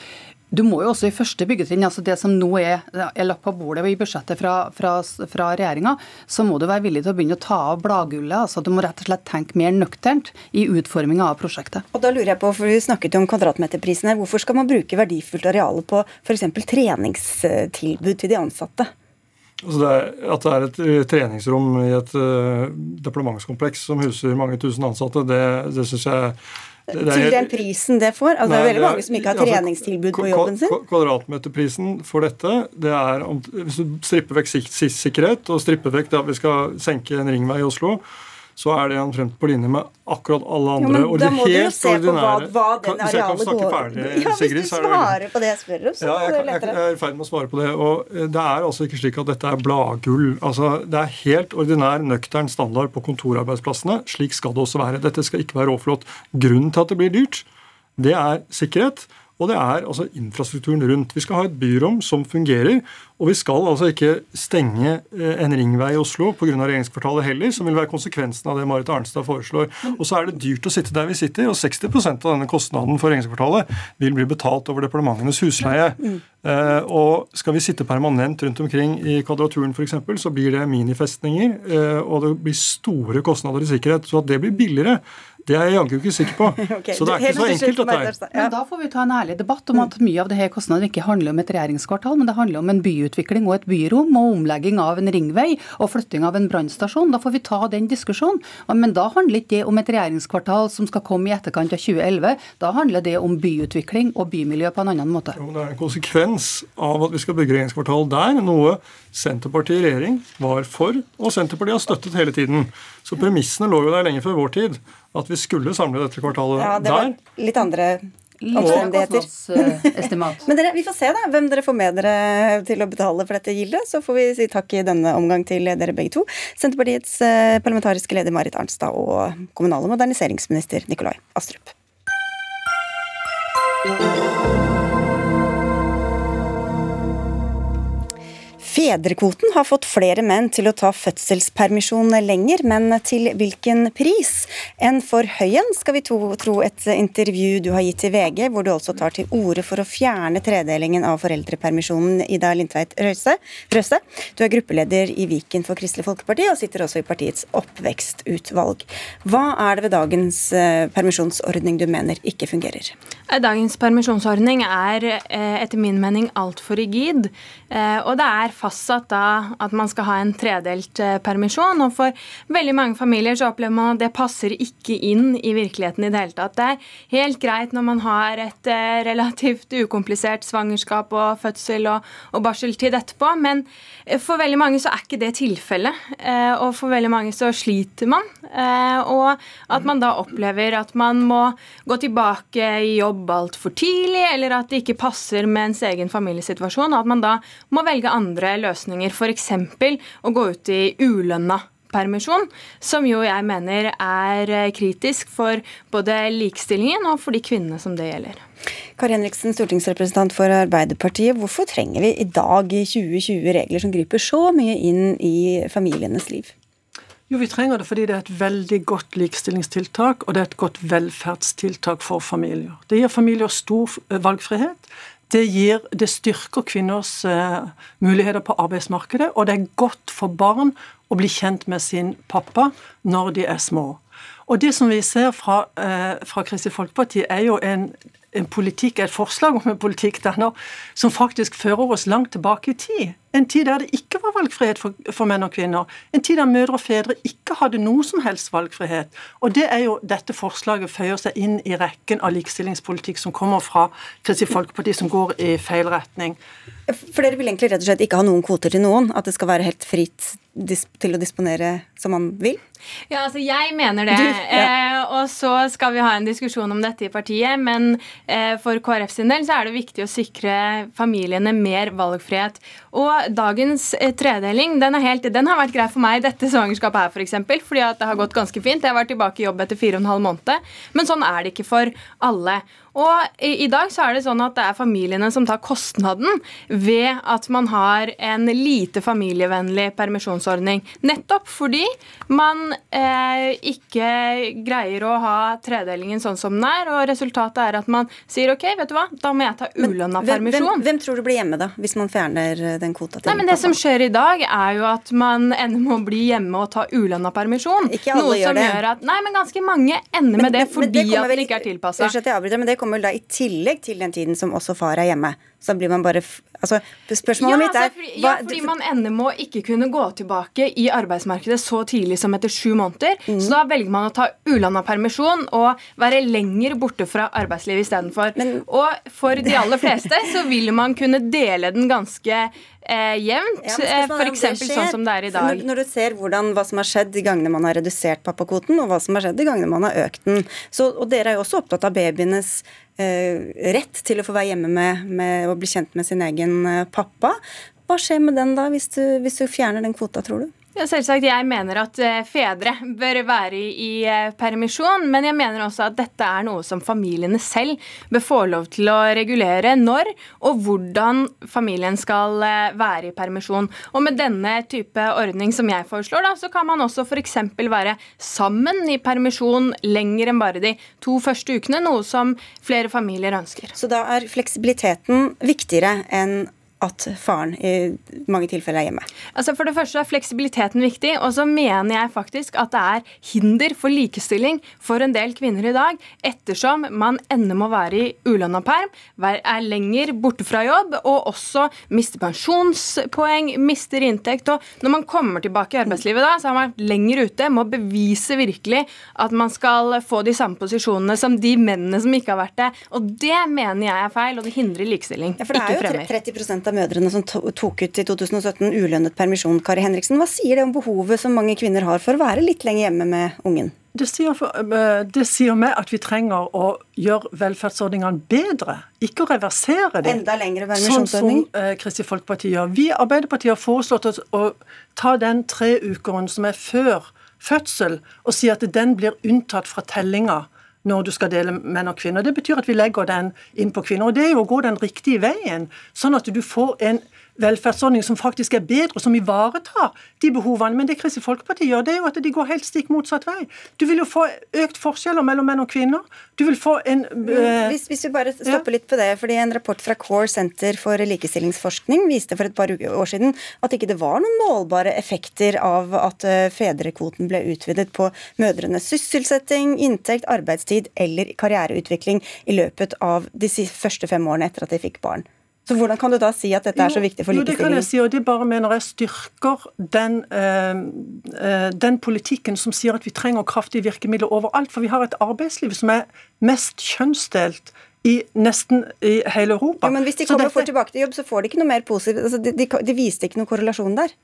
du må jo også i første byggetrinn, altså det som nå er, er lagt på bordet i budsjettet fra, fra, fra regjeringa, så må du være villig til å begynne å ta av bladgullet. altså Du må rett og slett tenke mer nøkternt i utforminga av prosjektet. Og da lurer jeg på, for Vi snakket jo om kvadratmeterprisen her. Hvorfor skal man bruke verdifullt areale på f.eks. treningstilbud til de ansatte? Altså det er, at det er et eh, treningsrom i et uh, departementskompleks som huser mange tusen ansatte, det, det syns jeg til den prisen det får? Altså, Nei, det er veldig mange som ikke har altså, treningstilbud på jobben sin. Kvadratmeterprisen for dette, det er om, hvis du stripper vekk sikkerhet og stripper vekk det at vi skal senke en ringvei i Oslo, så er det omtrent på linje med akkurat alle andre. Jo, og jo se på hva, hva den arealet går ferdig, Ja, Hvis du svarer på det jeg spør om, så ja, jeg, er det. Jeg, jeg er i ferd med å svare på det. og eh, Det er altså ikke slik at dette er bladgull. Altså, Det er helt ordinær, nøktern standard på kontorarbeidsplassene. Slik skal det også være. Dette skal ikke være råflott. Grunnen til at det blir dyrt, det er sikkerhet. Og det er altså infrastrukturen rundt. Vi skal ha et byrom som fungerer. Og vi skal altså ikke stenge eh, en ringvei i Oslo pga. regjeringskvartalet heller, som vil være konsekvensen av det Marit Arnstad foreslår. Og så er det dyrt å sitte der vi sitter, og 60% av denne kostnaden for regjeringskvartalet vil bli betalt over departementenes husleie. Uh, og skal vi sitte permanent rundt omkring i Kvadraturen f.eks., så blir det minifestninger, uh, og det blir store kostnader i sikkerhet. Så at det blir billigere, det er jeg jaggu ikke sikker på. okay, så det er ikke så enkelt, dette her. Men da får vi ta en ærlig debatt om at mye av disse kostnadene ikke handler om et regjeringskvartal, men det handler om en byutvikling og et byrom og omlegging av en ringvei og flytting av en brannstasjon. Da får vi ta den diskusjonen. Men da handler ikke det om et regjeringskvartal som skal komme i etterkant av 2011. Da handler det om byutvikling og bymiljø på en annen måte. Jo, det er en konsekvens av at vi skal bygge regjeringskvartal der, noe Senterpartiet i regjering var for, og Senterpartiet har støttet hele tiden. Så premissene lå jo der lenge før vår tid at vi skulle samle dette kvartalet ja, det var der. Litt andre omstendigheter. Men dere, vi får se da, hvem dere får med dere til å betale for dette gildet. Så får vi si takk i denne omgang til dere begge to. Senterpartiets eh, parlamentariske leder Marit Arnstad og kommunal- og moderniseringsminister Nikolai Astrup. Fedrekvoten har fått flere menn til å ta fødselspermisjon lenger, men til hvilken pris? En for høy en, skal vi to, tro et intervju du har gitt til VG, hvor du også tar til orde for å fjerne tredelingen av foreldrepermisjonen, Ida Lindtveit Røse. Røse. Du er gruppeleder i Viken for Kristelig Folkeparti, og sitter også i partiets oppvekstutvalg. Hva er det ved dagens eh, permisjonsordning du mener ikke fungerer? Dagens permisjonsordning er eh, etter min mening altfor rigid. Eh, og det er fastsatt da at man skal ha en tredelt eh, permisjon. Og for veldig mange familier så opplever man at det passer ikke inn i virkeligheten i det hele tatt. Det er helt greit når man har et relativt ukomplisert svangerskap og fødsel og, og barseltid etterpå, men for veldig mange så er ikke det tilfellet. Og for veldig mange så sliter man. Og at man da opplever at man må gå tilbake i jobb altfor tidlig, eller at det ikke passer med ens egen familiesituasjon, og at man da må velge andre løsninger, f.eks. å gå ut i ulønna permisjon, som jo jeg mener er kritisk for både likestillingen og for de kvinnene som det gjelder. Kari Henriksen, stortingsrepresentant for Arbeiderpartiet. Hvorfor trenger vi i dag i 2020 regler som griper så mye inn i familienes liv? Jo, vi trenger det fordi det er et veldig godt likestillingstiltak, og det er et godt velferdstiltak for familier. Det gir familier stor eh, valgfrihet. Det, gir, det styrker kvinners uh, muligheter på arbeidsmarkedet, og det er godt for barn å bli kjent med sin pappa når de er små. Og det som vi ser fra, uh, fra Kristelig Folkeparti, er jo en, en politikk, et forslag om en politikk denne, som faktisk fører oss langt tilbake i tid. En tid der det ikke var valgfrihet for, for, menn og kvinner. En tid der mødre og fedre ikke hadde noe som helst valgfrihet. Og det er jo dette forslaget føyer seg inn i rekken av likestillingspolitikk som kommer fra Kristelig Folkeparti, som går i feil retning. For dere vil egentlig rett og slett ikke ha noen kvoter til noen? At det skal være helt fritt til å disponere som man vil? Ja, altså jeg mener det. Du, ja. eh, og så skal vi ha en diskusjon om dette i partiet. Men eh, for KrF sin del så er det viktig å sikre familiene mer valgfrihet. Og dagens eh, tredeling den, helt, den, har vært grei for meg dette svangerskapet her, f.eks. For eksempel, fordi at det har gått ganske fint. Jeg var tilbake i jobb etter fire og en halv måned. Men sånn er det ikke for alle. Og i, dag så er det sånn at det er familiene som tar kostnaden ved at man har en lite familievennlig permisjonsordning. Nettopp fordi man eh, ikke greier å ha tredelingen sånn som den er, og resultatet er at man sier OK, vet du hva, da må jeg ta ulønna permisjon. Hvem, hvem, tror du blir hjemme da, hvis man fjerner eh, den kvota til Nei, men Det som skjer i dag, er jo at man ender med å bli hjemme og ta ulønna permisjon. Ikke alle noe gjør som det. gjør at Nei, men ganske mange ender med det fordi det at det ikke er tilpassa. Kommer da i tillegg til den tiden som også far er hjemme. Så blir man bare Altså, spørsmålet ja, mitt er altså, Ja, fordi man ender med å ikke kunne gå tilbake i arbeidsmarkedet så tidlig som etter sju måneder. Mm. Så da velger man å ta ulanda permisjon og være lenger borte fra arbeidslivet istedenfor. Og for de aller fleste så vil man kunne dele den ganske eh, jevnt. Ja, eh, F.eks. sånn som det er i dag. Når, når, du ser hvordan, hva som har skjedd de gangene man har redusert pappakvoten, og hva som har skjedd de gangene man har økt den. Så, og dere er jo også opptatt av babyenes rett til å få være hjemme med, med og bli kjent med sin egen eh, pappa. Hva skjer med den da, hvis du, hvis du fjerner den kvota, tror du? Ja, selvsagt. Jeg mener at eh, fedre bør være i eh, permisjon, men jeg mener også at dette er noe som familiene selv bør få lov til å regulere når og hvordan familien skal eh, være i permisjon. Og med denne type ordning som jeg foreslår, da, så kan man også f.eks. være sammen i permisjon lenger enn bare de to første ukene, noe som flere familier ønsker. Så da er fleksibiliteten viktigere enn at faren i mange tilfeller er hjemme? Altså For det første er fleksibiliteten viktig, og så mener jeg faktisk at det er hinder for likestilling for en del kvinner i dag, ettersom man ender med å være i ulønna perm, er lenger borte fra jobb og også mister pensjonspoeng, mister inntekt. Og når man kommer tilbake i arbeidslivet da, så har man vært lenger ute, må bevise virkelig at man skal få de samme posisjonene som de mennene som ikke har vært det. Og det mener jeg er feil, og det hindrer likestilling. Ja, for det er jo 30 av mødrene som tok ut i 2017 ulønnet permisjon. Kari Henriksen, hva sier det om behovet som mange kvinner har for å være litt lenger hjemme med ungen? Det sier, eh, det sier meg at vi trenger å gjøre velferdsordningene bedre, ikke å reversere dem. Enda lengre? Sånn som eh, Kristelig Folkeparti gjør. Vi i Arbeiderpartiet har foreslått å, å ta den treukeren som er før fødsel, og si at den blir unntatt fra tellinga når du skal dele menn og kvinner. Det betyr at vi legger den inn på kvinner. Og det er jo å gå den riktige veien, sånn at du får en velferdsordning som faktisk er bedre, som ivaretar de behovene. Men det Kristelig Folkeparti gjør, det er jo at de går helt stikk motsatt vei. Du vil jo få økt forskjeller mellom menn og kvinner. Du vil få en øh, hvis, hvis, vi bare stopper ja. litt på det, fordi En rapport fra Core Center for likestillingsforskning viste for et par år siden at ikke det var noen målbare effekter av at eh, fedrekvoten ble utvidet på mødrenes sysselsetting, inntekt, arbeidstid eller karriereutvikling i løpet av de første fem årene etter at de fikk barn. Så hvordan kan du da si at dette er så viktig for likestilling? Jo, det kan jeg si, og det bare mener jeg styrker den, øh, den politikken som sier at vi trenger kraftige virkemidler overalt. For vi har et arbeidsliv som er mest kjønnsdelt i nesten i hele Europa. Ja, men hvis de kommer dette... og får tilbake til jobb, så får de ikke noe mer positivt. Altså, de, de, de viste ikke noen korrelasjon der.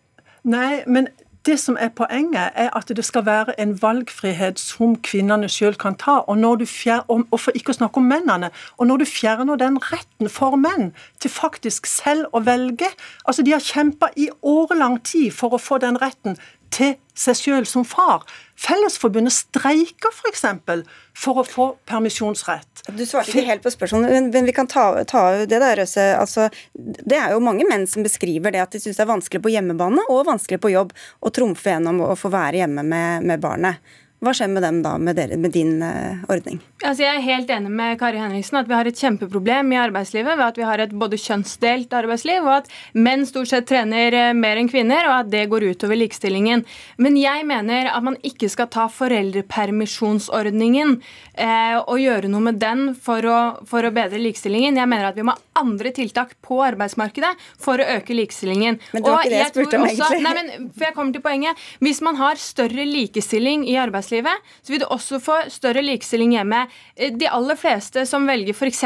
Nei, men det som er poenget, er at det skal være en valgfrihet som kvinnene sjøl kan ta. Og, når du fjerner, og for ikke å snakke om mennene. Og når du fjerner den retten for menn til faktisk selv å velge Altså, de har kjempa i årelang tid for å få den retten til seg sjøl som far. Fellesforbundet streiker f.eks. For, for å få permisjonsrett. Du svarte ikke helt på spørsmålet, men vi kan ta, ta det der, Røse. Altså, det er jo mange menn som beskriver det at de syns det er vanskelig på hjemmebane og vanskelig på jobb å trumfe gjennom å få være hjemme med, med barnet. Hva skjer med dem da, med, dere, med din uh, ordning? Altså, jeg er helt enig med Kari Henriksen at vi har et kjempeproblem i arbeidslivet ved at vi har et både kjønnsdelt arbeidsliv, og at menn stort sett trener eh, mer enn kvinner, og at det går utover likestillingen. Men jeg mener at man ikke skal ta foreldrepermisjonsordningen eh, og gjøre noe med den for å, for å, bedre likestillingen. Jeg mener at vi må ha andre tiltak på arbeidsmarkedet for å øke likestillingen. Men det var ikke det jeg spurte om, egentlig. Nei, men, for jeg kommer til poenget. Hvis man har større likestilling i arbeidslivet, så vil du også få større likestilling hjemme. Eh, de aller fleste som velger f.eks.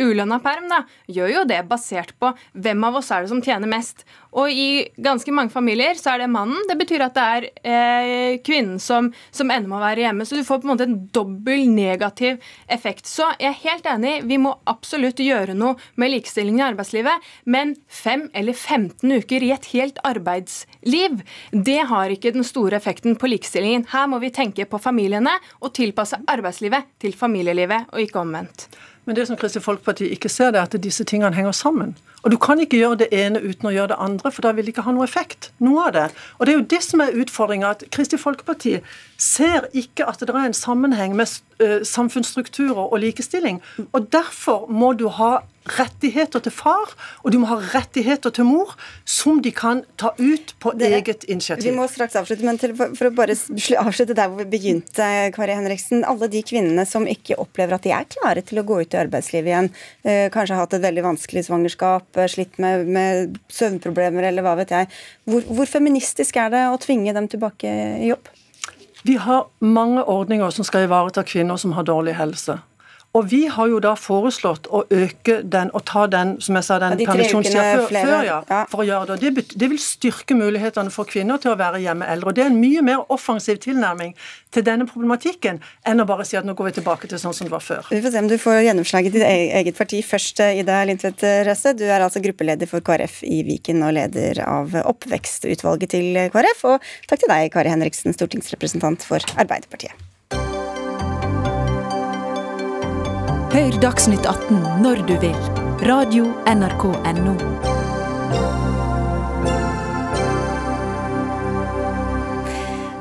ulønna perm, da, gjør jo det basert på hvem av oss er det som tjener mest. Og i ganske mange familier så er det mannen. Det betyr at det er eh, kvinnen som, som, ender med å være hjemme. Så du får på en måte en dobbel negativ effekt. Så jeg er helt enig, vi må absolutt gjøre noe med likestillingen i arbeidslivet. Men fem eller 15 uker i et helt arbeidsliv, det har ikke den store effekten på likestillingen. Her må vi tenke på familiene og tilpasse arbeidslivet til familielivet, og ikke omvendt. Men det som Kristelig Folkeparti ikke ser, det er at disse tingene henger sammen. Og Du kan ikke gjøre det ene uten å gjøre det andre, for da vil det ikke ha noe effekt. noe av det. Og Det er jo det som er utfordringa, at Kristelig Folkeparti ser ikke at det er en sammenheng med samfunnsstrukturer og likestilling. Og Derfor må du ha rettigheter til far, og du må ha rettigheter til mor, som de kan ta ut på det, eget initiativ. Vi må straks avslutte, men til, for, for, å bare avslutte der hvor vi begynte, Kari Henriksen. Alle de kvinnene som ikke opplever at de er klare til å gå ut i arbeidslivet igjen, eh, kanskje har hatt et veldig vanskelig svangerskap, eh, slitt med, med søvnproblemer eller hva vet jeg. Hvor, hvor feministisk er det å tvinge dem tilbake i jobb? Vi har mange ordninger som skal ivareta kvinner som har dårlig helse. Og vi har jo da foreslått å øke den og ta den som jeg sa, den permisjonstida før, før, ja, ja. for å gjøre det. det. Det vil styrke mulighetene for kvinner til å være hjemme eldre. og Det er en mye mer offensiv tilnærming til denne problematikken enn å bare si at nå går vi tilbake til sånn som det var før. Vi får se om du får gjennomslag i ditt e- eget parti først, Ida Lindtvedt Røsse. Du er altså gruppeleder for KrF i Viken og leder av oppvekstutvalget til KrF. Og takk til deg, Kari Henriksen, stortingsrepresentant for Arbeiderpartiet. Hør Dagsnytt 18 når du vil. Radio NRK Radio.nrk.no.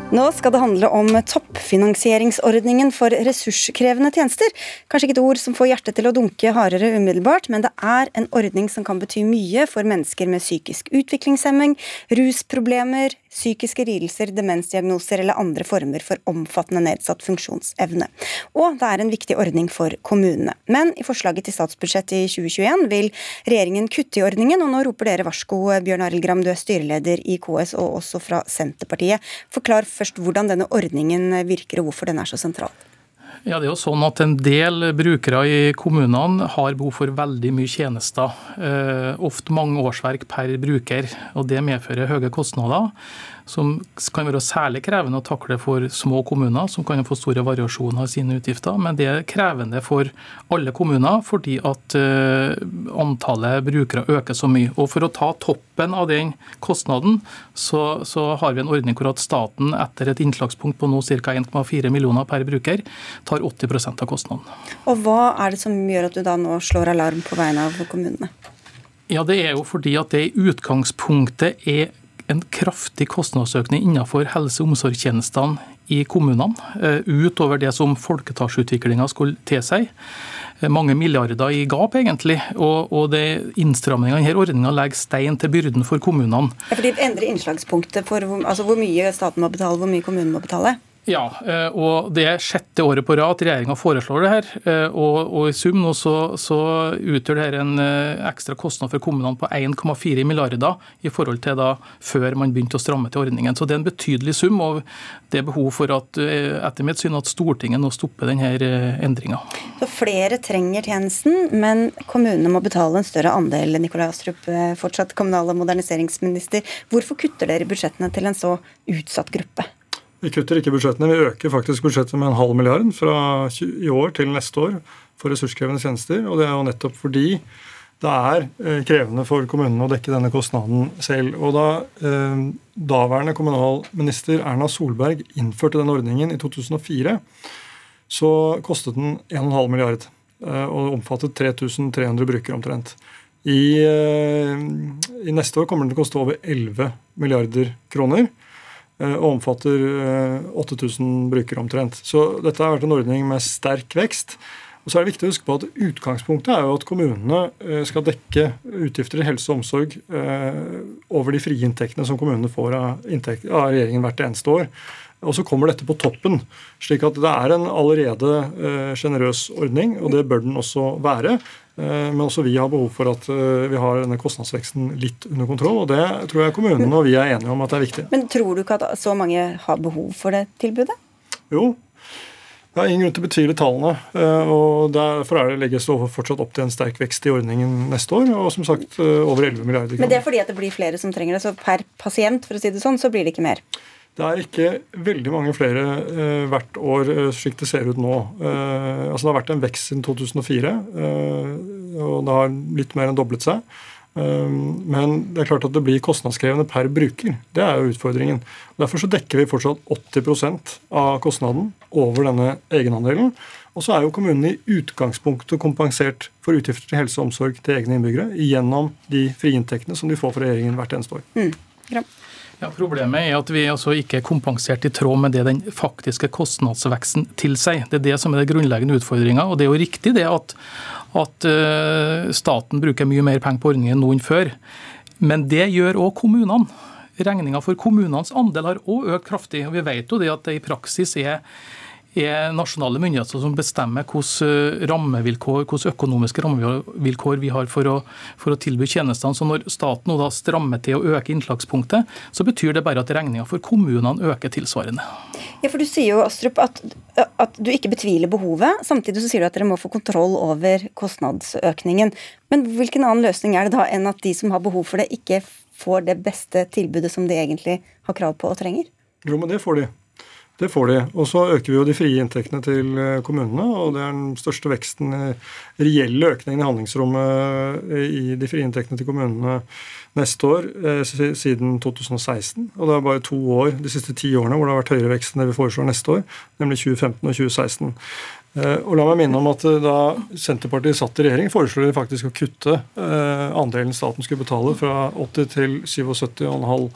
Nå skal det handle om toppfinansieringsordningen for ressurskrevende tjenester. Kanskje ikke et ord som får hjertet til å dunke hardere umiddelbart, men det er en ordning som kan bety mye for mennesker med psykisk utviklingshemming, rusproblemer, psykiske lidelser, demensdiagnoser eller andre former for omfattende nedsatt funksjonsevne. Og det er en viktig ordning for kommunene. Men i forslaget til statsbudsjett i 2021 vil regjeringen kutte i ordningen, og nå roper dere varsko, Bjørn Arild Gram, du er styreleder i KS og også fra Senterpartiet. Forklar først hvordan denne ordningen virker og hvorfor den er så sentral. Ja, det er jo sånn at En del brukere i kommunene har behov for veldig mye tjenester. Eh, ofte mange årsverk per bruker. og Det medfører høye kostnader som kan være særlig krevende å takle for små kommuner, som kan få store variasjoner i sine utgifter. Men det er krevende for alle kommuner fordi at uh, antallet brukere øker så mye. Og For å ta toppen av den kostnaden, så, så har vi en ordning hvor at staten etter et innslagspunkt på nå ca. 1,4 millioner per bruker tar 80% av kostnaden. Og Hva er det som gjør at du da nå slår alarm på vegne av kommunene? Ja, Det er jo fordi at det i utgangspunktet er en kraftig kostnadsøkning innenfor helse- og omsorgstjenestene i kommunene, eh, utover det som folketallsutviklinga skulle tilsi. Eh, mange milliarder i gap, egentlig. Og, og innstrammingene i denne ordninga legger stein til byrden for kommunene. Ja, for De endrer innslagspunktet for altså hvor mye staten må betale, hvor mye kommunen må betale? Ja, eh, og det er sjette året på rad at regjeringa foreslår det her. Eh, og, og, i sum nå så, så utgjør det her en eh, ekstra kostnad for kommunene på 1,4 milliarder i forhold til da før man begynte å stramme til ordningen. Så det er en betydelig sum, og det er behov for at, etter mitt syn at Stortinget nå stopper denne endringa. Så flere trenger tjenesten, men kommunene må betale en større andel. Nikolai Astrup, fortsatt kommunal- og moderniseringsminister. Hvorfor kutter dere budsjettene til en så utsatt gruppe? Vi kutter ikke budsjettene, vi øker faktisk budsjettet med en halv milliard fra i år til neste år for ressurskrevende tjenester. Og det er jo nettopp fordi det er eh, krevende for kommunene å dekke denne kostnaden selv. Og da eh, daværende kommunalminister Erna Solberg innførte den ordningen i 2004, så kostet den 1,5 milliard eh, og omfattet 3300 brukere omtrent. I, eh, I, neste år kommer den til å koste over 11 milliarder kroner. Og omfatter 8000 brukere omtrent. Så dette har vært en ordning med sterk vekst. Og så er det viktig å huske på at Utgangspunktet er jo at kommunene eh, skal dekke utgifter i helse og omsorg eh, over de frie inntektene som kommunene får av, av regjeringen hvert eneste år. Og Så kommer dette på toppen, slik at det er en allerede eh, sjenerøs ordning, og det bør den også være. Men også vi har behov for at vi har denne kostnadsveksten litt under kontroll. og Det tror jeg kommunene og vi er enige om at det er viktig. Men tror du ikke at så mange har behov for det tilbudet? Jo, det er ingen grunn til å betvile tallene. Eh, og Derfor er det legges det fortsatt opp til en sterk vekst i ordningen neste år. Og som sagt eh, over 11 milliarder kroner. Men det er fordi at det blir flere som trenger det. Så per pasient for å si det sånn, så blir det ikke mer? Det er ikke veldig mange flere eh, hvert år uh, slik det ser ut nå. Eh, altså Det har vært en vekst siden 2004, og det har litt mer enn doblet seg. Ehm, men det er klart at det blir kostnadskrevende per bruker. Det er jo utfordringen. Derfor så dekker vi fortsatt 80% av kostnaden over denne egenandelen. Og så er jo kommunene i utgangspunktet kompensert for utgifter til helse og omsorg til egne innbyggere gjennom de frie inntektene som de får fra regjeringen hvert eneste år. Mm. Ja, Problemet er at vi altså ikke er kompensert i tråd med det den faktiske kostnadsveksten tilsier. Det er det som er den grunnleggende utfordringa. Og det er jo riktig det at, at uh, staten bruker mye mer penger på ordningen nå enn før. Men det gjør òg kommunene. Regninga for kommunenes andel har òg økt kraftig. og Vi vet jo det at det i praksis er er nasjonale myndigheter som bestemmer hvilke rammevilkår, hvilke økonomiske rammevilkår vi har for å, for å, tilby tjenestene. Så Når staten nå da strammer til å øke innslagspunktet, så betyr det bare at regninga for kommunene øker tilsvarende. Ja, for Du sier jo Astrup, at, at du ikke betviler behovet. Samtidig så sier du at dere må få kontroll over kostnadsøkningen. Men hvilken annen løsning er det da enn at de som har behov for det, ikke får det beste tilbudet som de egentlig har krav på og trenger? Jo, men det får de. Det får de. Og så øker vi jo de frie inntektene til eh, kommunene. Og det er den største veksten, eh, reelle økningen i handlingsrommet eh, i de frie inntektene til kommunene neste år siden 2016. Og det er bare to år de siste ti årene hvor det har vært høyere vekst enn det vi foreslår neste år, nemlig 2015 og 2016. Og la meg minne om at Da Senterpartiet satt i regjering, foreslo de faktisk å kutte andelen staten skulle betale fra 80 til 77,5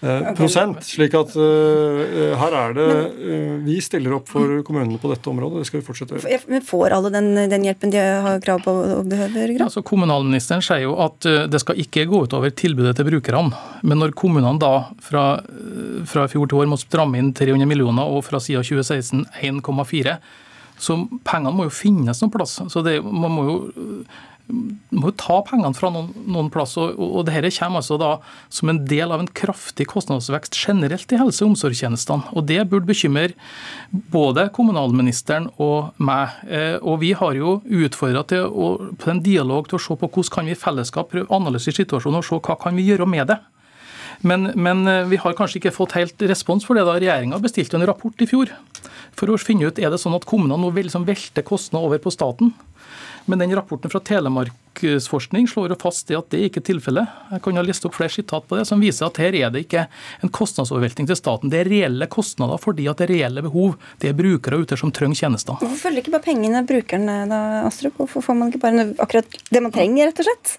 Eh, prosent. slik at uh, her er det uh, Vi stiller opp for kommunene på dette området. Det skal vi fortsette å gjøre. Men Får alle den, den, hjelpen de har krav på og behøver? Ja, så kommunalministeren sier jo at uh, det skal ikke gå utover tilbudet til brukerne. Men når kommunene da fra, fra fjor til år må stramme inn 300 millioner, og fra siden 2016 1,4 så pengene må jo finnes noen plass. Så det, man må jo må jo ta pengene fra noen, noen plass. Og, og dette kommer altså da som en del av en kraftig kostnadsvekst generelt i helse- og omsorgstjenestene. Og Det burde bekymre både kommunalministeren og meg. Eh, og Vi har jo utfordra til å, på en dialog til å se på hvordan kan vi i fellesskap prøve analysere situasjonen og se hva kan vi gjøre med det. Men, men, eh, vi har kanskje ikke fått helt respons for det. da Regjeringa bestilte en rapport i fjor for å finne ut er det sånn at kommunene nå liksom kostnader over på staten. Men den rapporten fra Telemarksforskning slår jo fast det at det ikke er tilfellet. Jeg kan ha lest opp flere sitat på det som viser at her er det ikke en kostnadsovervelting til staten. Det er reelle kostnader fordi at det er reelle behov. Det er brukere ute som trenger tjenester. Hvorfor følger ikke bare pengene brukerne da, Astrup? Hvorfor får man ikke bare akkurat det man trenger, rett og slett?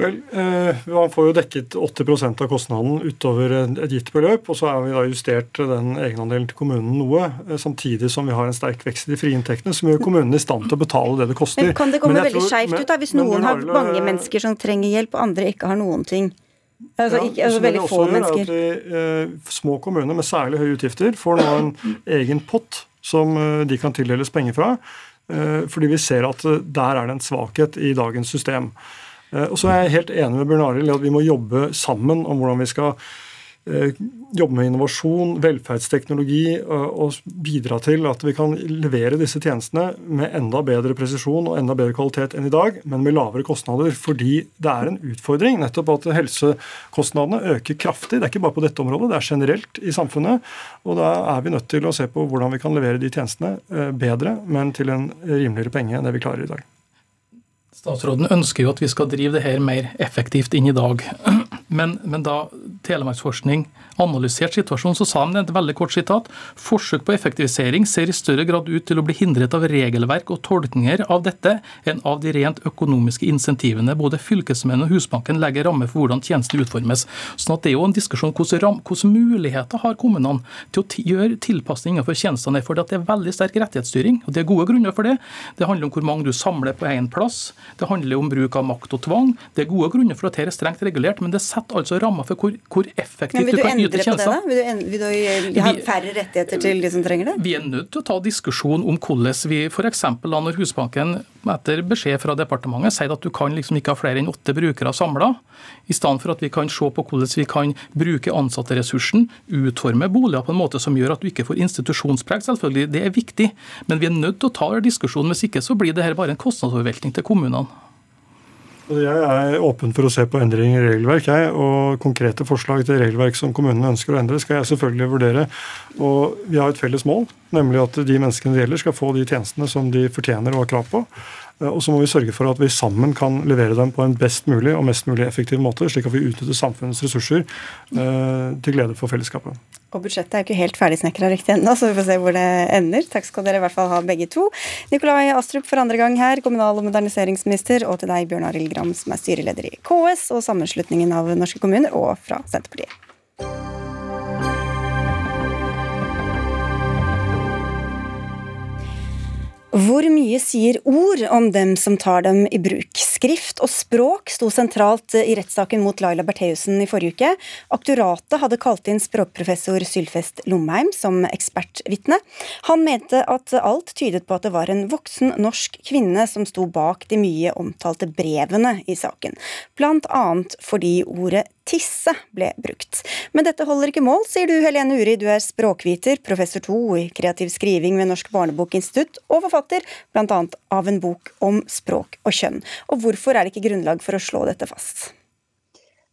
Vel, eh, Man får jo dekket 80 av kostnaden utover et gitt beløp. Og så har vi da justert den egenandelen til kommunen noe, eh, samtidig som vi har en sterk vekst i de frie inntektene, som gjør kommunene i stand til å betale det det koster. Men Kan det komme veldig skeivt ut da, hvis noen har mange mennesker som trenger hjelp, og andre ikke har noen ting? Altså, ja, ikke, altså veldig få mennesker. At vi, eh, små kommuner med særlig høye utgifter får nå en egen pott som eh, de kan tildeles penger fra. Eh, fordi vi ser at eh, der er det en svakhet i dagens system. Eh, og så er jeg helt enig med Bjørn Arild i at vi må jobbe sammen om hvordan vi skal eh, jobbe med innovasjon, velferdsteknologi og bidra til at vi kan levere disse tjenestene med enda bedre presisjon og enda bedre kvalitet enn i dag, men med lavere kostnader. Fordi det er en utfordring nettopp at helsekostnadene øker kraftig. Det er ikke bare på dette området, det er generelt i samfunnet. Og da er vi nødt til å se på hvordan vi kan levere de tjenestene eh, bedre, men til en rimeligere penge enn det vi klarer i dag. Statsråden ønsker jo at vi skal drive det her mer effektivt inn i dag. Men, men da Telemarksforskning analyserte situasjonen, så sa de et veldig kort sitat, forsøk på effektivisering ser i større grad ut til å bli hindret av regelverk og tolkninger av dette enn av de rent økonomiske insentivene. Både fylkesmennene og Husbanken legger rammer for hvordan tjenester utformes. Sånn at Det er jo en diskusjon hvordan, hvordan muligheter har kommunene til å gjøre tilpasning innenfor tjenestene. For det er veldig sterk rettighetsstyring, og det er gode grunner for det. Det handler om hvor mange du samler på én plass. Det handler om bruk av makt og tvang. Det er gode grunner for at dette er strengt regulert, men det setter altså rammer for hvor, hvor effektivt du kan yte endre på det, da? Vil du, vil du ha færre rettigheter til de som trenger det? Vi er nødt til å ta diskusjon om hvordan vi f.eks. når Husbanken etter beskjed fra departementet sier at du kan liksom ikke ha flere enn åtte brukere samla, i stedet for at vi kan se på hvordan vi kan bruke ansatteressursen, utforme boliger på en måte som gjør at du ikke får institusjonspreg, selvfølgelig. Det er viktig. Men vi er nødt til å ta diskusjonen, hvis ikke så blir det her bare en kostnadsoverveltning til kommunene. Jeg er åpen for å se på endringer i regelverk. Jeg, og Konkrete forslag til regelverk som kommunene ønsker å endre, skal jeg selvfølgelig vurdere. Og Vi har et felles mål, nemlig at de menneskene det gjelder, skal få de tjenestene som de fortjener og har krav på. Eh, og så må vi sørge for at vi sammen kan levere dem på en best mulig og mest mulig effektiv måte, slik at vi utnytter samfunnets ressurser eh, til glede for fellesskapet. Og budsjettet er jo ikke helt ferdigsnekra riktig ennå, så vi får se hvor det ender. Takk skal dere i hvert fall ha begge to. Nikolai Astrup for andre gang her, kommunal- og moderniseringsminister, og til deg, Bjørn Arild Gram, som er styreleder i KS og Sammenslutningen av norske kommuner, og fra Senterpartiet. Hvor mye sier ord om dem som tar dem i bruk? Skrift og språk sto sentralt i rettssaken mot Laila Bertheussen i forrige uke. Aktoratet hadde kalt inn språkprofessor Sylfest Lomheim som ekspertvitne. Han mente at alt tydet på at det var en voksen norsk kvinne som sto bak de mye omtalte brevene i saken, blant annet fordi ordet tisse ble brukt. Men dette holder ikke mål, sier du Helene Uri, du er språkviter, professor to i kreativ skriving ved Norsk barnebokinstitutt og forfatter bl.a. av en bok om språk og kjønn. Og hvorfor er det ikke grunnlag for å slå dette fast?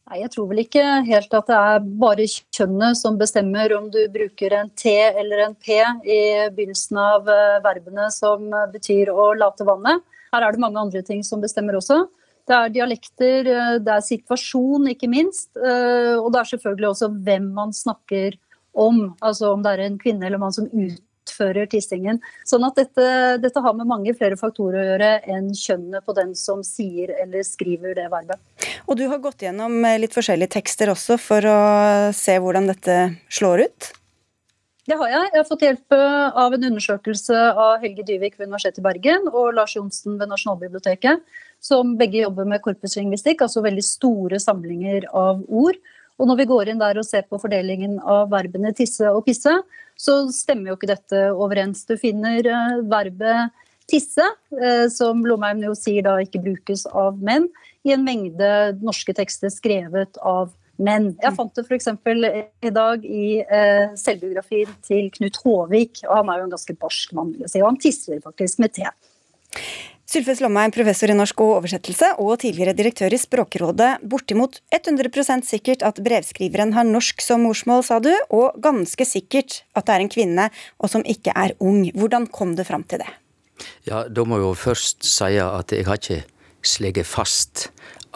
Nei, Jeg tror vel ikke helt at det er bare kjønnet som bestemmer om du bruker en T eller en P i begynnelsen av eh, verbene som betyr å late vannet. Her er det mange andre ting som bestemmer også. Det er dialekter, eh, det er situasjon, ikke minst. Eh, og det er selvfølgelig også hvem man snakker om. Altså om det er en kvinne eller mann som utfører tissingen. Sånn at dette, dette har med mange flere faktorer å gjøre enn kjønnet på den som sier eller skriver det verbet. Og du har gått gjennom eh, litt forskjellige tekster også for å se hvordan dette slår ut? Det har jeg. Jeg har fått hjelp av en undersøkelse av Helge Dyvik ved Universitetet i Bergen og Lars Johnsen ved Nasjonalbiblioteket som begge jobber med korpuslingvistikk, altså veldig store samlinger av ord. Og når vi går inn der og ser på fordelingen av verbene tisse og pisse, så stemmer jo ikke dette overens. Du finner uh, verbet tisse, uh, som Blomheim jo sier da ikke brukes av menn, i en mengde norske tekster skrevet av menn. Jeg fant det f.eks. i dag i eh, selvbiografien til Knut Håvik, og han er jo en ganske barsk mann, vil jeg si, og han tisser faktisk med te. Sylfes Lomheim, professor i norsk og oversettelse og tidligere direktør i Språkrådet. Bortimot 100% sikkert at brevskriveren har norsk som morsmål, sa du, og ganske sikkert at det er en kvinne, og som ikke er ung. Hvordan kom du fram til det? Ja, Da må jeg jo først si at jeg har ikke sleget fast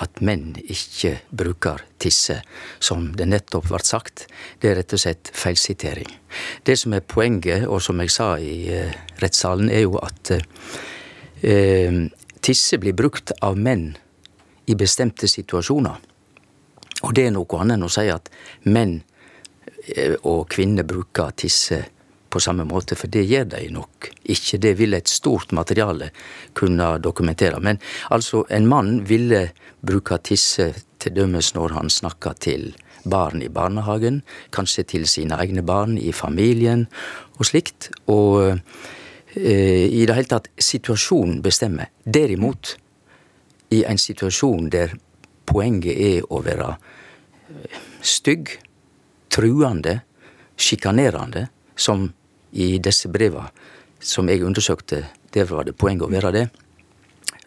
at menn ikke bruker tisse, som det nettopp ble sagt. Det er rett og slett feilsitering. Det som er poenget, og som jeg sa i uh, rettssalen, er jo at eh, tisse blir brukt av menn i bestemte situasjoner. Og det er noe annet enn å si at menn eh, og kvinner bruker tisse på samme måte, for det gjør de nok ikke. Det vil et stort materiale kunne dokumentere. Men altså, en mann ville bruke tisse til dømes når han snakker til barn i barnehagen, kanskje til sine egne barn i familien og slikt. Og Eh, i det hele tatt situasjonen bestemmer. Derimot, i en situasjon der poenget er å være eh, stygg, truende, sjikanerende, som i disse breva som jeg undersøkte, der var det poeng å være det,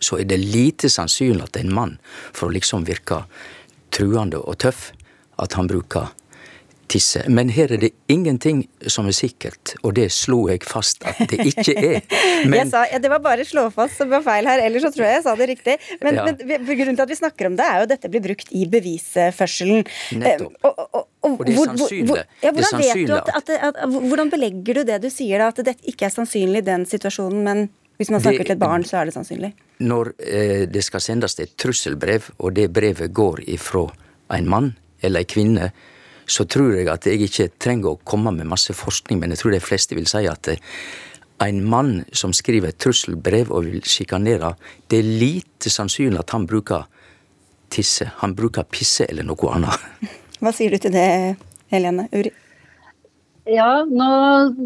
så er det lite sannsynlig at en mann, for å liksom virke truende og tøff, at han bruker tisse. Men her er det ingenting som er sikkert, og det slo jeg fast at det ikke er. Men, sa, ja, det var bare slå fast som var feil her, ellers så tror jeg jeg sa det riktig. Men, ja. men grunnen til at vi snakker om det, er jo at dette blir brukt i bevisførselen. Nettopp. Eh, og, og, og, det er sannsynlig. Ja, hvordan, vet du at, at, at, hvordan belegger du det du sier, da, at det ikke er sannsynlig i den situasjonen, men hvis man snakker det, til et barn, så er det sannsynlig? Når eh, det skal sendes et trusselbrev, og det brevet går ifra en mann eller ei kvinne, så tror jeg at jeg ikke trenger å komme med masse forskning, men jeg tror de fleste vil si at eh, en mann som skriver et trusselbrev og vil sjikanere, det er lite sannsynlig at han bruker tisse. Han bruker pisse eller noe annet. Hva sier du til det, Helene Uri? Ja, nå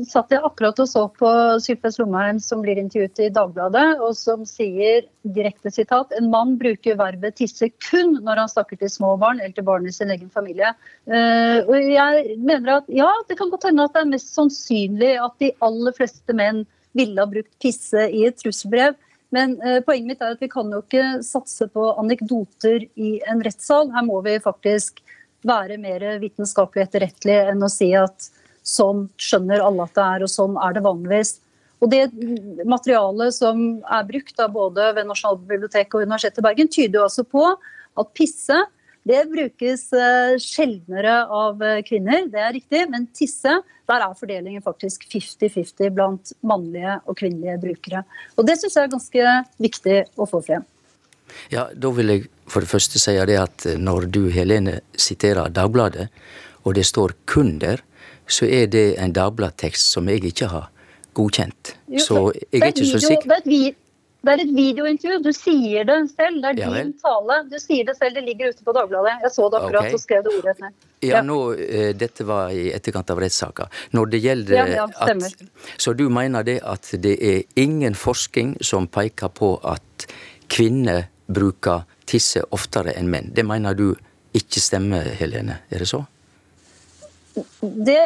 satt jeg akkurat og så på Sylfes Lomheim som blir intervjuet i Dagbladet, og som sier direkte sitat en mann bruker verbet tisse kun når han snakker til små barn eller til barn i sin egen familie. Uh, og jeg mener at ja, det kan godt hende at det er mest sannsynlig at de aller fleste menn ville ha brukt pisse i et trusselbrev. Men uh, poenget mitt er at vi kan jo ikke satse på anekdoter i en rettssal. Her må vi faktisk være mer vitenskapelig etterrettelig enn å si at Sånn skjønner alle at det er, og sånn er det vanligvis. Og Det materialet som er brukt av både ved Nasjonalbiblioteket og Universitetet i Bergen, tyder jo altså på at pisse det brukes eh, sjeldnere av eh, kvinner, det er riktig. Men tisse, der er fordelingen faktisk 50-50 blant mannlige og kvinnelige brukere. Og Det syns jeg er ganske viktig å få frem. Ja, Da vil jeg for det første si det at når du Helene siterer Dagbladet, og det står 'kun' der, så er det en Dagbladet-tekst som jeg ikke har godkjent. Jo, så jeg er ikke video, så sikker. Det, det er et videointervju. Du sier det selv. Det er ja, din tale. Du sier det selv. Det ligger ute på Dagbladet. Jeg så det akkurat okay. og skrev det ordrett ned. Ja, ja. Nå, uh, Dette var i etterkant av rettssaka. Når det gjelder ja, at Så du mener det at det er ingen forskning som peker på at kvinner bruker tisse oftere enn menn? Det mener du ikke stemmer, Helene? Er det så? Det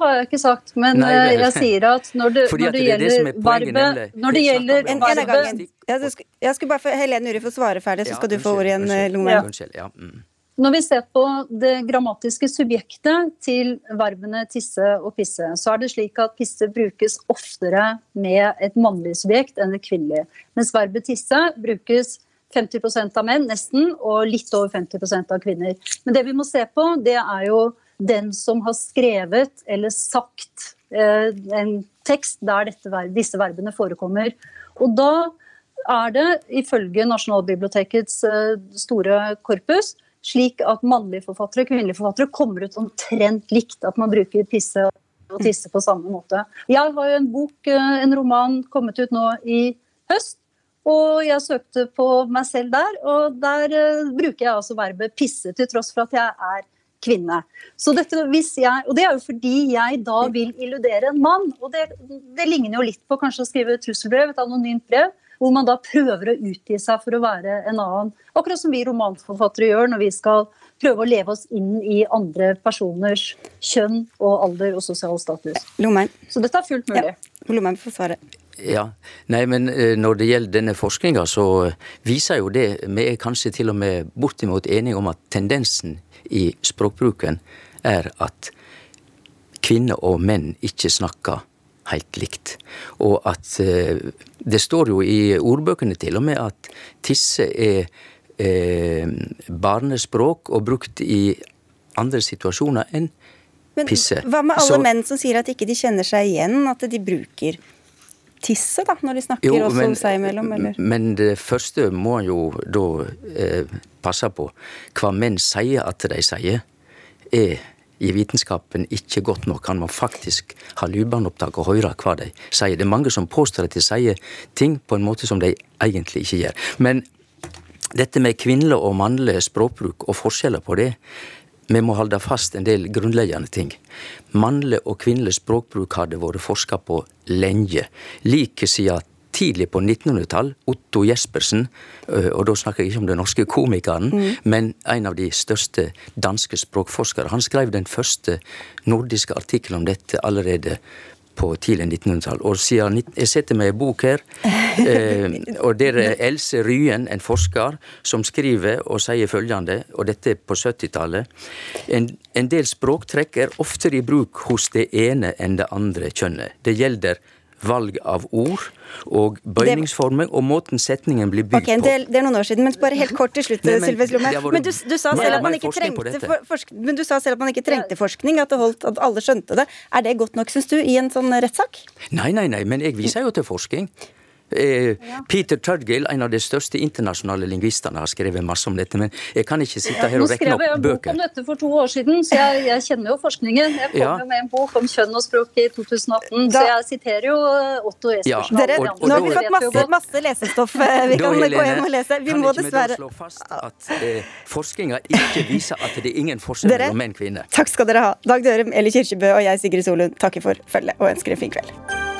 har jeg ikke sagt, men Nei, eh, jeg sier at når det, når det gjelder varme Når det gjelder en, en av gangen. Jeg skulle bare få Helene Uri få svare ferdig, så skal du få ordet igjen, eh, Lomheim. Ja. Mm. Når vi ser på det grammatiske subjektet til verbene tisse og pisse, så er det slik at pisse brukes oftere med et mannlig subjekt enn et kvinnelig. Mens verbet tisse brukes 50 av menn, nesten, og litt over 50% av kvinner. Men det vi må se på, det er jo den som har skrevet eller sagt eh, en tekst der dette, disse verbene forekommer. Og da er det ifølge Nasjonalbibliotekets eh, store korpus slik at mannlige forfattere og kvinnelige forfattere kommer ut omtrent likt. At man bruker pisse og tisse på samme måte. Jeg har jo en bok, eh, en roman, kommet ut nå i høst. Og jeg søkte på meg selv der, og der bruker jeg altså verbet pisse, til tross for at jeg er kvinne. Så dette, jeg, og Det er jo fordi jeg da vil illudere en mann. og Det, det ligner jo litt på kanskje å skrive et trusselbrev, et anonymt brev, hvor man da prøver å utgi seg for å være en annen. Akkurat som vi romanforfattere gjør når vi skal prøve å leve oss inn i andre personers kjønn og alder og sosial status. Lommen. Så dette er fullt mulig. Ja. Lommen får svare. Ja, Nei, men eh, når det gjelder denne forskninga, så viser jo det Vi er kanskje til og med bortimot enige om at tendensen i språkbruken, er at kvinner og menn ikke snakker helt likt. Og at eh, Det står jo i ordbøkene til og med at tisse er eh, barnespråk og brukt i andre situasjoner enn pisse. Men hva med alle Så, menn som sier at ikke de kjenner seg igjen, at de bruker tisse da, når de snakker jo, også men, seg imellom? Eller? Men det første må en jo da eh, passe på. Hva menn sier at de sier, er i vitenskapen ikke godt nok. Han må faktisk ha lydbåndopptak og høre hva de sier. Det er mange som påstår at de sier ting på en måte som de egentlig ikke gjør. Men dette med kvinnelig og mannlig språkbruk og forskjeller på det, vi må holde fast en del grunnleggende ting. Mannlig og kvinnelig språkbruk hadde vært forska på lenge. Like siden tidlig på 1900-tall, Otto Jespersen, og da snakker jeg ikke om den norske komikeren, mm. men en av de største danske språkforskere. Han skrev den første nordiske artikkelen om dette allerede på tidlig 1900-tall. Og siden jeg setter meg i bok her og der er Else Ryen, en forsker, som skriver og sier følgende, og dette er på 70-tallet. En, en del språktrekk er oftere i bruk hos det ene enn det andre kjønnet. Det gjelder valg av ord og bøyningsformer og måten setningen blir bygd okay, på. det, det er noen år siden, men bare helt kort til slutt, det har vært Men du, du sa selv at man ikke trengte forsk men du sa selv at man ikke trengte forskning, at, det holdt, at alle skjønte det. Er det godt nok, syns du, i en sånn rettssak? Nei, nei, nei, men jeg viser jo til forskning. Eh, Peter Turgill, en av de største internasjonale lingvistene, har skrevet masse om dette. Men jeg kan ikke sitte her Nå og regne skrev jeg en bok om dette for to år siden, så jeg, jeg kjenner jo forskningen. Jeg kom Ja. jo med en bok om kjønn og språk i 2018, så jeg siterer jo Otto Ja, Dere, og- og nå har vi fått masse, masse lesestoff eh, vi kan kan gå Helene, hjem og lese. Vi kan må ikke vi da dessverre slå fast at eh, forskninga ikke viser at det er ingen forskjell mellom menn og kvinner? Takk skal dere ha. Dag Dørum, Eli Kirkebø og jeg, Sigrid Solund, takker for følget og ønsker en fin kveld.